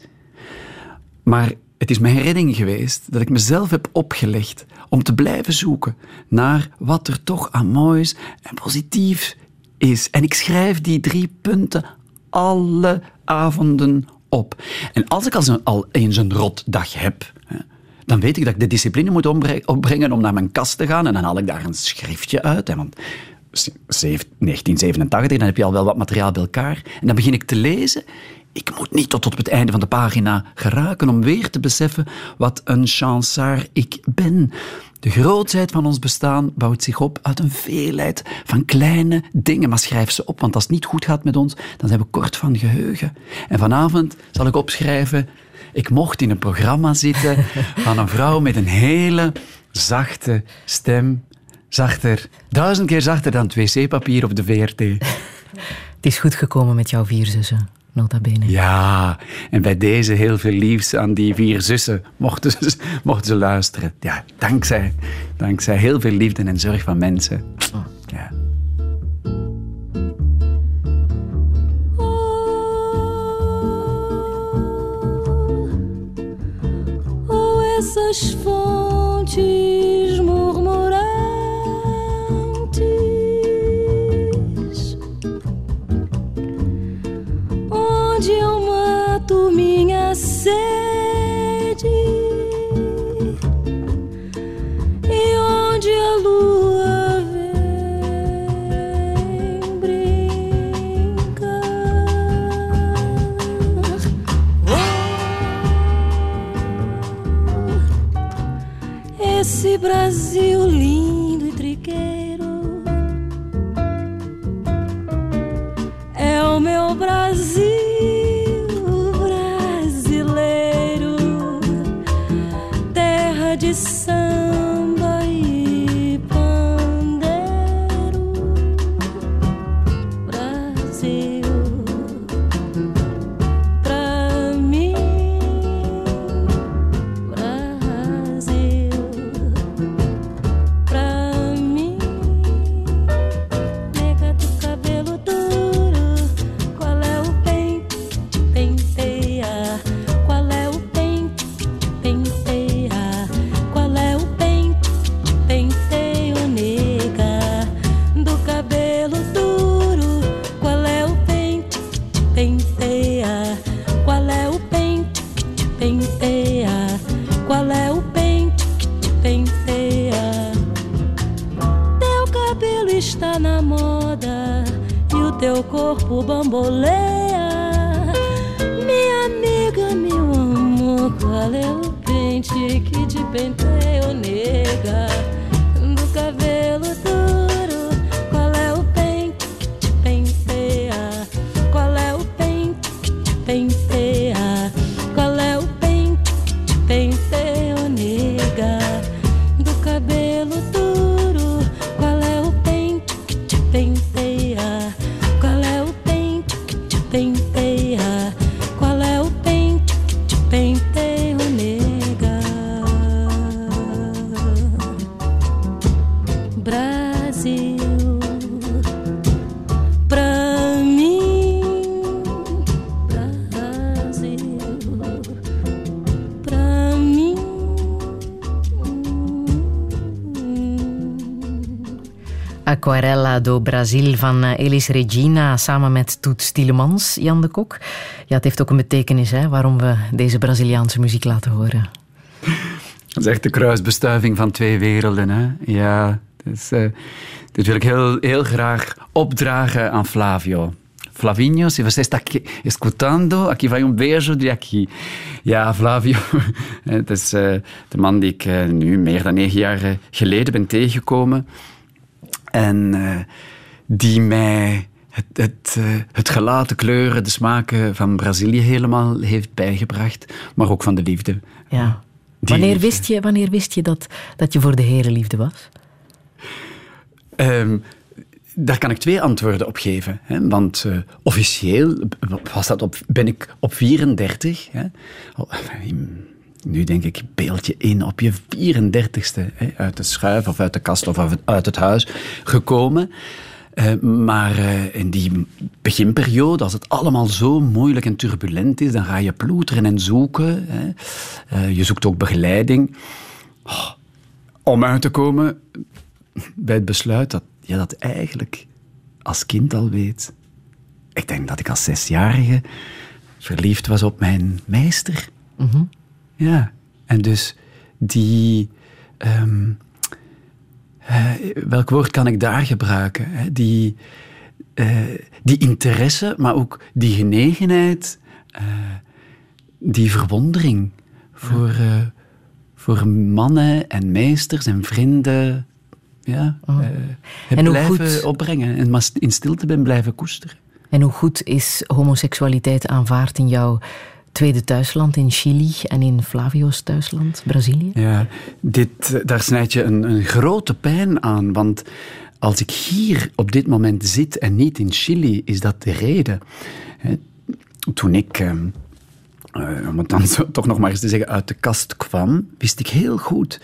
Maar het is mijn redding geweest dat ik mezelf heb opgelegd om te blijven zoeken naar wat er toch aan moois en positief is. En ik schrijf die drie punten alle avonden op. En als ik al eens een rotdag heb, hè, dan weet ik dat ik de discipline moet opbrengen om naar mijn kast te gaan en dan haal ik daar een schriftje uit. Hè, want zeven- 1987, dan heb je al wel wat materiaal bij elkaar. En dan begin ik te lezen. Ik moet niet tot op het einde van de pagina geraken om weer te beseffen wat een chansaar ik ben. De grootheid van ons bestaan bouwt zich op uit een veelheid van kleine dingen. Maar schrijf ze op, want als het niet goed gaat met ons, dan zijn we kort van geheugen. En vanavond zal ik opschrijven... Ik mocht in een programma zitten (laughs) van een vrouw met een hele zachte stem. Zachter, duizend keer zachter dan het wc-papier op de VRT. Het is goed gekomen met jouw vier zussen, nota bene. Ja, en bij deze heel veel liefs aan die vier zussen mochten ze, mochten ze luisteren. Ja, dankzij, dankzij heel veel liefde en zorg van mensen. Ja. ou essas fontes murmurantes onde eu mato minha sede e onde a lua vem brincar. Esse Brasil lindo corpo bamboleia. Minha amiga, meu amor, qual é o pente que te penteia, nega? Do van eh, Elis Regina samen met Toet Stielemans, Jan de Kok. Ja, het heeft ook een betekenis hè, waarom we deze Braziliaanse muziek laten horen. (laughs) Dat is echt de kruisbestuiving van twee werelden. Hè? Ja, dus, eh, dit wil ik heel, heel graag opdragen aan Flavio. Flavinho, se você está aqui escutando, aqui vai um beijo de aqui. Ja, Flavio, (laughs) het is eh, de man die ik eh, nu meer dan negen jaar eh, geleden ben tegengekomen. En eh, die mij het, het, eh, het gelaat, de kleuren, de smaken van Brazilië helemaal heeft bijgebracht. Maar ook van de liefde. Ja. Die Wanneer liefde. wist je, wanneer wist je dat, dat je voor de Heere liefde was? Ehm, daar kan ik twee antwoorden op geven. Hè? Want eh, officieel was dat op, ben ik op 34. Hè? (laughs) Nu denk ik, beeld je in op je 34ste hè? uit de schuif of uit de kast of uit het huis gekomen. Eh, maar eh, in die beginperiode, als het allemaal zo moeilijk en turbulent is, dan ga je ploeteren en zoeken. Hè? Eh, je zoekt ook begeleiding. Oh, om uit te komen bij het besluit dat je dat eigenlijk als kind al weet. Ik denk dat ik als zesjarige verliefd was op mijn meester. Mhm. Ja, en dus die. ehm, eh, welk woord kan ik daar gebruiken? hè? Die, eh, die interesse, maar ook die genegenheid, eh, die verwondering voor, eh, voor mannen en meesters en vrienden. Ja, Oh. En hoe blijven goed- opbrengen en in stilte ben blijven koesteren. En hoe goed is homoseksualiteit aanvaard in jouw tweede thuisland, in Chili en in Flavio's thuisland, Brazilië? Ja, dit, daar snijd je een, een grote pijn aan. Want als ik hier op dit moment zit en niet in Chili, is dat de reden. Toen ik, eh, eh, om het dan toch nog maar eens te zeggen, uit de kast kwam, wist ik heel goed.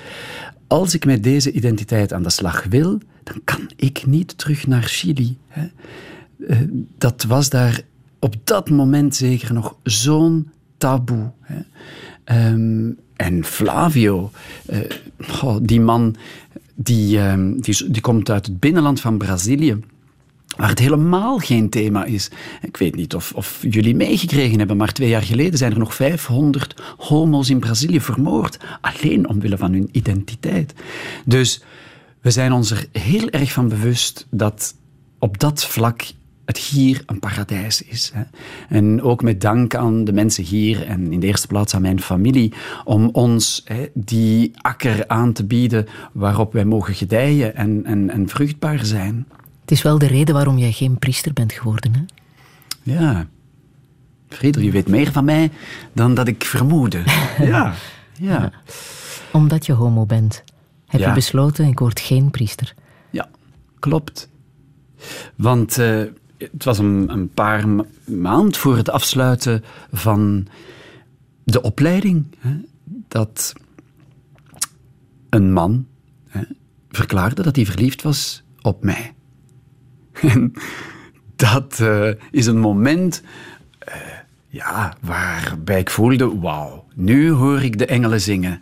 Als ik met deze identiteit aan de slag wil, dan kan ik niet terug naar Chili. Eh, dat was daar op dat moment zeker nog zo'n taboe. Hè. Ehm, en Flavio, eh, die man, die, ehm, die, die komt uit het binnenland van Brazilië. Waar het helemaal geen thema is. Ik weet niet of, of jullie meegekregen hebben, maar twee jaar geleden zijn er nog 500 homo's in Brazilië vermoord. Alleen omwille van hun identiteit. Dus we zijn ons er heel erg van bewust dat op dat vlak het hier een paradijs is. Hè. En ook met dank aan de mensen hier en in de eerste plaats aan mijn familie, om ons hè, die akker aan te bieden waarop wij mogen gedijen en, en, en vruchtbaar zijn. Het is wel de reden waarom jij geen priester bent geworden. Hè? Ja. Friedel, je weet meer van mij dan dat ik vermoedde. (laughs) Ja, ja. Omdat je homo bent, heb Ja. je besloten, ik word geen priester. Ja, klopt. Want eh, het was een, paar ma- maand voor het afsluiten van de opleiding hè, dat een man hè, verklaarde dat hij verliefd was op mij. (laughs) En dat eh, is een moment eh, ja, waarbij ik voelde, wauw, nu hoor ik de engelen zingen.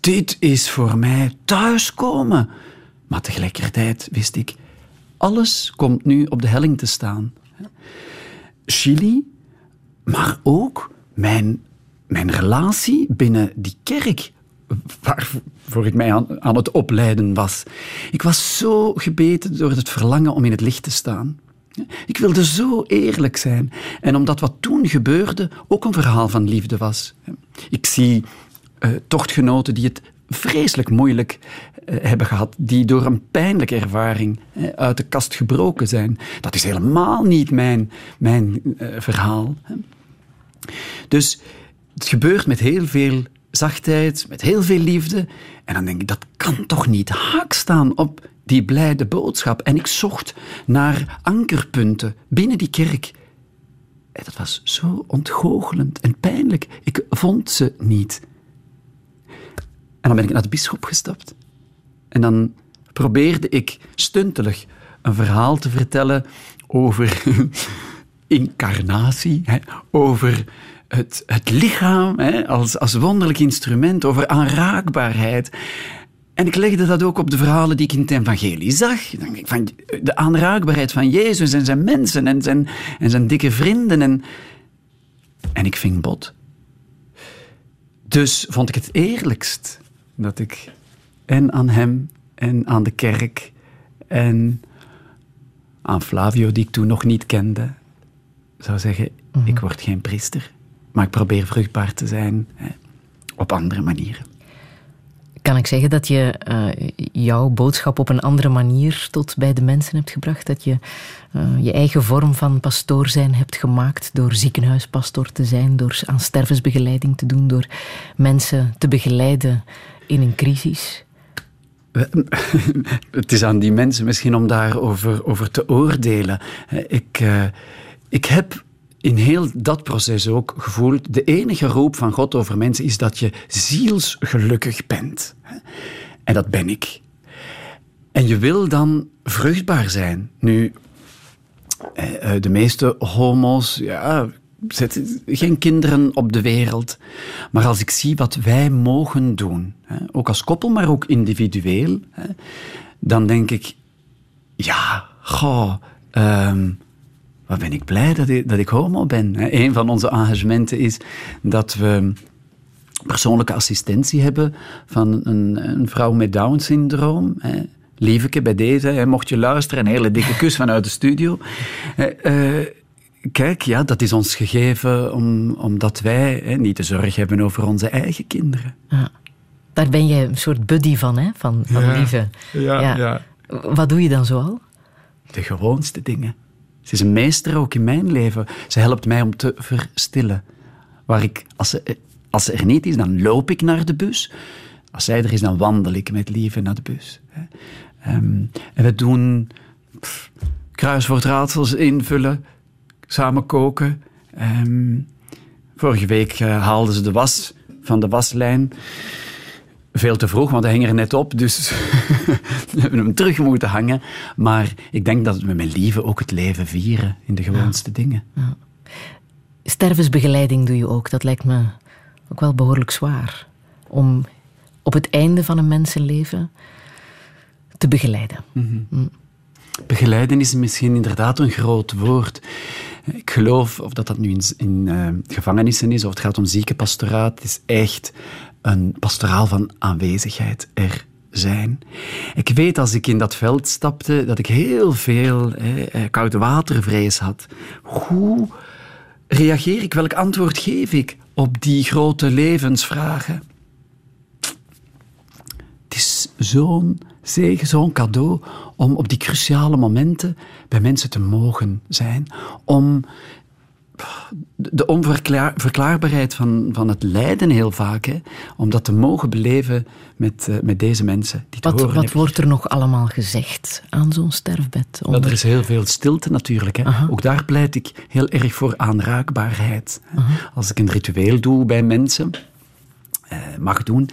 Dit is voor mij thuiskomen. Maar tegelijkertijd wist ik, alles komt nu op de helling te staan. Chili, maar ook mijn, mijn relatie binnen die kerk waarvoor ik mij aan, aan het opleiden was. Ik was zo gebeten door het verlangen om in het licht te staan. Ik wilde zo eerlijk zijn. En omdat wat toen gebeurde ook een verhaal van liefde was. Ik zie eh, tochtgenoten die het vreselijk moeilijk hebben gehad, die door een pijnlijke ervaring eh, uit de kast gebroken zijn. Dat is helemaal niet mijn, mijn eh, verhaal. Dus het gebeurt met heel veel zachtheid, met heel veel liefde. En dan denk ik, dat kan toch niet haak staan op die blijde boodschap. En ik zocht naar ankerpunten binnen die kerk. En dat was zo ontgoochelend en pijnlijk. Ik vond ze niet. En dan ben ik naar de bisschop gestapt. En dan probeerde ik stuntelig een verhaal te vertellen over (laughs) incarnatie, hè, over het, het lichaam hè, als, als wonderlijk instrument, over aanraakbaarheid. En ik legde dat ook op de verhalen die ik in het evangelie zag. Van de aanraakbaarheid van Jezus en zijn mensen en zijn, en zijn dikke vrienden. En, en ik ving bot. Dus vond ik het eerlijkst dat ik en aan hem en aan de kerk en aan Flavio, die ik toen nog niet kende, zou zeggen: Ik word geen priester, maar ik probeer vruchtbaar te zijn hè, op andere manieren. Kan ik zeggen dat je eh, jouw boodschap op een andere manier tot bij de mensen hebt gebracht? Dat je eh, je eigen vorm van pastoor zijn hebt gemaakt door ziekenhuispastoor te zijn, door aan stervensbegeleiding te doen, door mensen te begeleiden in een crisis? (laughs) Het is aan die mensen misschien om daarover over te oordelen. Ik, uh, ik heb in heel dat proces ook gevoeld, de enige roep van God over mensen is dat je zielsgelukkig bent. En dat ben ik. En je wil dan vruchtbaar zijn. Nu, eh, de meeste homo's, ja, zetten geen kinderen op de wereld. Maar als ik zie wat wij mogen doen, ook als koppel, maar ook individueel, dan denk ik, ja, goh, um, wat ben ik blij dat ik, homo ben. Een van onze engagementen is dat we persoonlijke assistentie hebben van een, een vrouw met Down-syndroom. Lieveke, bij deze, mocht je luisteren, een hele dikke kus vanuit de studio. Uh, kijk, ja, dat is ons gegeven om, omdat wij hè, niet de zorg hebben over onze eigen kinderen. Ja. Daar ben je een soort buddy van, hè? Van, van Ja. lieve. Ja, ja. Wat doe je dan zoal? De gewoonste dingen. Ze is een meester ook in mijn leven. Ze helpt mij om te verstillen. Waar ik, als, ze, als ze er niet is, dan loop ik naar de bus. Als zij er is, dan wandel ik met lieve naar de bus. hè. Ehm, en we doen pff, kruiswoordraadsels invullen, samen koken. Ehm, vorige week eh, haalden ze de was van de waslijn. Veel te vroeg, want hij hing er net op, dus (laughs) we hebben hem terug moeten hangen. Maar ik denk dat we met lieve ook het leven vieren in de gewoonste dingen. Stervensbegeleiding doe je ook. Dat lijkt me ook wel behoorlijk zwaar. Om op het einde van een mensenleven te begeleiden. Mhm. Begeleiden is misschien inderdaad een groot woord. Ik geloof, of dat dat nu in, in eh, gevangenissen is, of het gaat om ziekenpastoraat, het is echt een pastoraal van aanwezigheid er zijn. Ik weet als ik in dat veld stapte, dat ik heel veel hè, eh, koud watervrees had. Hoe reageer ik? Welk antwoord geef ik op die grote levensvragen? Het is zo'n zegen, zo'n cadeau om op die cruciale momenten bij mensen te mogen zijn. Om de onverklaarbaarheid van, van het lijden heel vaak, hè, om dat te mogen beleven met, eh, met deze mensen die te Wat, horen wat hebben. wordt er nog allemaal gezegd aan zo'n sterfbed? Wel, er is heel veel stilte natuurlijk. Hè. Ook daar pleit ik heel erg voor aanraakbaarheid. Als ik een ritueel doe bij mensen, mag doen,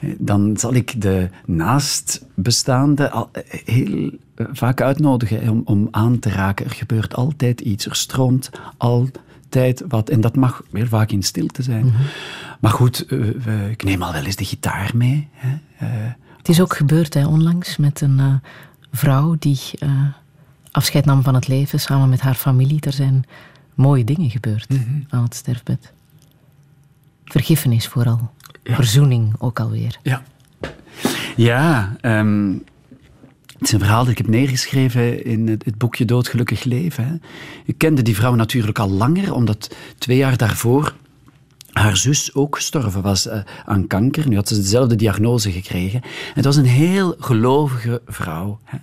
eh, dan zal ik de naastbestaande al, eh, heel eh, vaak uitnodigen om, om aan te raken. Er gebeurt altijd iets, er stroomt altijd wat. En dat mag heel vaak in stilte zijn. Maar goed, eh, ik neem al wel eens de gitaar mee. Hè. Eh, Het is ook gebeurd hè, onlangs met een eh, vrouw die eh, afscheid nam van het leven samen met haar familie. Er zijn mooie dingen gebeurd aan het sterfbed. Vergiffenis vooral. Verzoening ook alweer. Ja. Ja, ehm, het is een verhaal dat ik heb neergeschreven in het, het boekje Doodgelukkig Leven. Hè. Ik kende die vrouw natuurlijk al langer, omdat twee jaar daarvoor haar zus ook gestorven was eh, aan kanker. Nu had ze dezelfde diagnose gekregen. En het was een heel gelovige vrouw. Hè.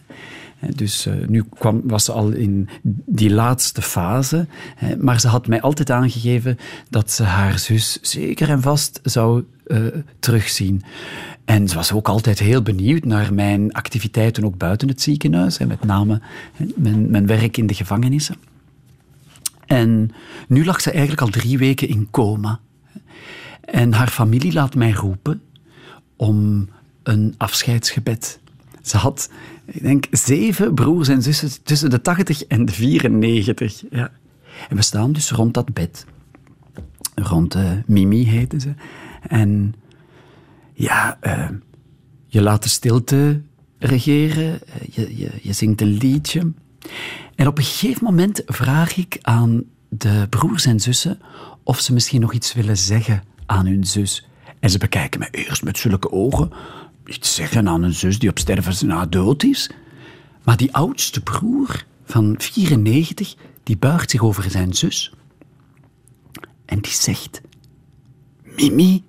Dus eh, nu kwam, was ze al in die laatste fase. maar ze had mij altijd aangegeven dat ze haar zus zeker en vast zou eh, terugzien. En ze was ook altijd heel benieuwd naar mijn activiteiten, ook buiten het ziekenhuis. Met name mijn, mijn werk in de gevangenissen. En nu lag ze eigenlijk al drie weken in coma. En haar familie laat mij roepen om een afscheidsgebed. Ze had, ik denk, zeven broers en zussen tussen de 80 en de 94. Ja. En we staan dus rond dat bed. Rond eh, Mimi heette ze. En ja, eh, je laat de stilte regeren, eh, je, je, je zingt een liedje. En op een gegeven moment vraag ik aan de broers en zussen of ze misschien nog iets willen zeggen aan hun zus. En ze bekijken me eerst met zulke ogen. Iets zeggen aan een zus die op sterven na dood is. Maar die oudste broer van 94, die buigt zich over zijn zus. En die zegt... Mimi,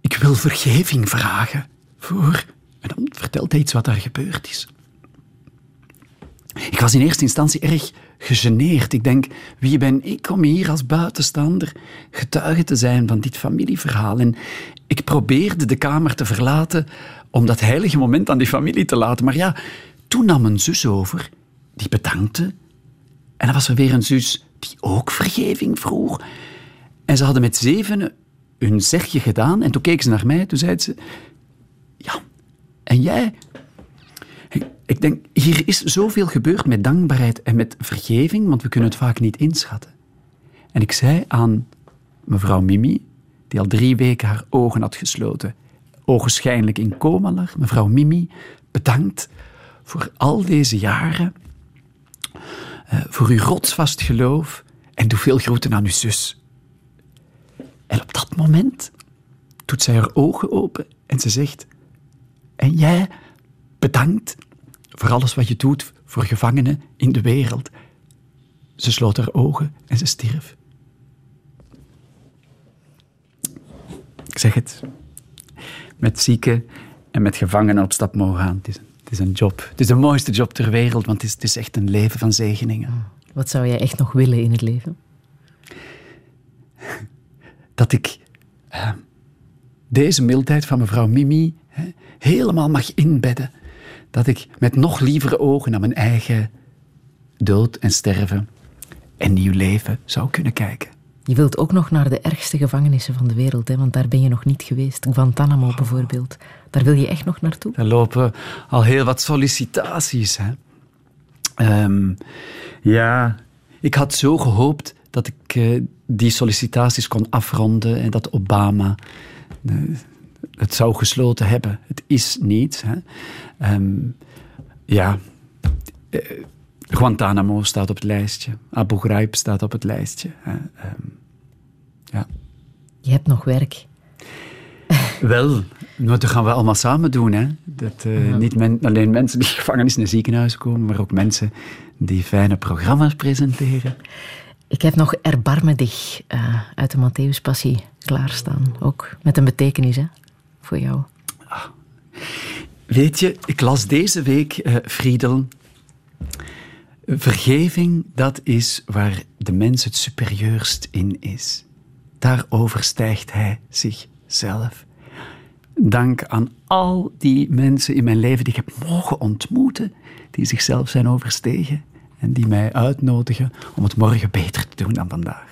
ik wil vergeving vragen voor... En dan vertelt hij iets wat daar gebeurd is. Ik was in eerste instantie erg gegeneerd. Ik denk, wie ben ik om hier als buitenstaander getuige te zijn van dit familieverhaal? En ik probeerde de kamer te verlaten om dat heilige moment aan die familie te laten. Maar ja, toen nam een zus over, die bedankte. En dan was er weer een zus die ook vergeving vroeg. En ze hadden met zevenen hun zegje gedaan. En toen keek ze naar mij, toen zei ze... Ja, en jij? Ik denk, hier is zoveel gebeurd met dankbaarheid en met vergeving, want we kunnen het vaak niet inschatten. En ik zei aan mevrouw Mimi, die al drie weken haar ogen had gesloten, ogenschijnlijk in coma lag, mevrouw Mimi, bedankt voor al deze jaren, eh, voor uw rotsvast geloof en doe veel groeten aan uw zus. En op dat moment doet zij haar ogen open en ze zegt: En jij bedankt voor alles wat je doet voor gevangenen in de wereld. Ze sloot haar ogen en ze stierf. Ik zeg het. Met zieken en met gevangenen op stap mogen gaan. Het is, het is een job. Het is de mooiste job ter wereld, want het is, het is echt een leven van zegeningen. Wat zou jij echt nog willen in het leven? (laughs) Dat ik eh, deze mildheid van mevrouw Mimi hè, helemaal mag inbedden. Dat ik met nog lievere ogen naar mijn eigen dood en sterven en nieuw leven zou kunnen kijken. Je wilt ook nog naar de ergste gevangenissen van de wereld, hè? want daar ben je nog niet geweest. Guantanamo bijvoorbeeld. Daar wil je echt nog naartoe? Er lopen al heel wat sollicitaties. Hè? Ehm, ja, ik had zo gehoopt dat ik eh, die sollicitaties kon afronden en dat Obama eh, het zou gesloten hebben. Het is niet. Hè? Ehm, ja, eh, Guantanamo staat op het lijstje. Abu Ghraib staat op het lijstje. Hè? Ehm, ja. Je hebt nog werk. (laughs) Wel, nou, dat gaan we allemaal samen doen. Hè? Dat, eh, Ja. Niet men- alleen mensen die (laughs) gevangenis naar ziekenhuizen komen, maar ook mensen die fijne programma's presenteren. Ik heb nog Erbarme dich eh, uit de Matthäus-passie klaarstaan. Ook met een betekenis hè, voor jou. Weet je, ik las deze week, eh, Friedel. Vergeving, dat is waar de mens het superieurst in is. Daar overstijgt hij zichzelf. Dank aan al die mensen in mijn leven die ik heb mogen ontmoeten, die zichzelf zijn overstegen en die mij uitnodigen om het morgen beter te doen dan vandaag.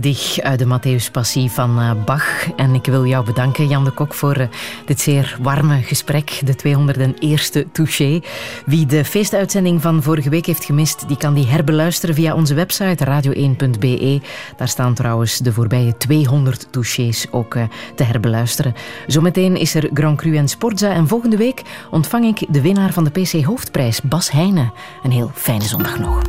Dich uit de Matthäus Passie van eh, Bach. En ik wil jou bedanken, Jan de Kok, voor eh, dit zeer warme gesprek, de 201ste Touché. Wie de feestuitzending van vorige week heeft gemist, die kan die herbeluisteren via onze website radio1.be. Daar staan trouwens de voorbije 200 Touchés ook eh, te herbeluisteren. Zometeen is er Grand Cru en Sportza en volgende week ontvang ik de winnaar van de PC Hoofdprijs, Bas Heijnen. Een heel fijne zondag nog.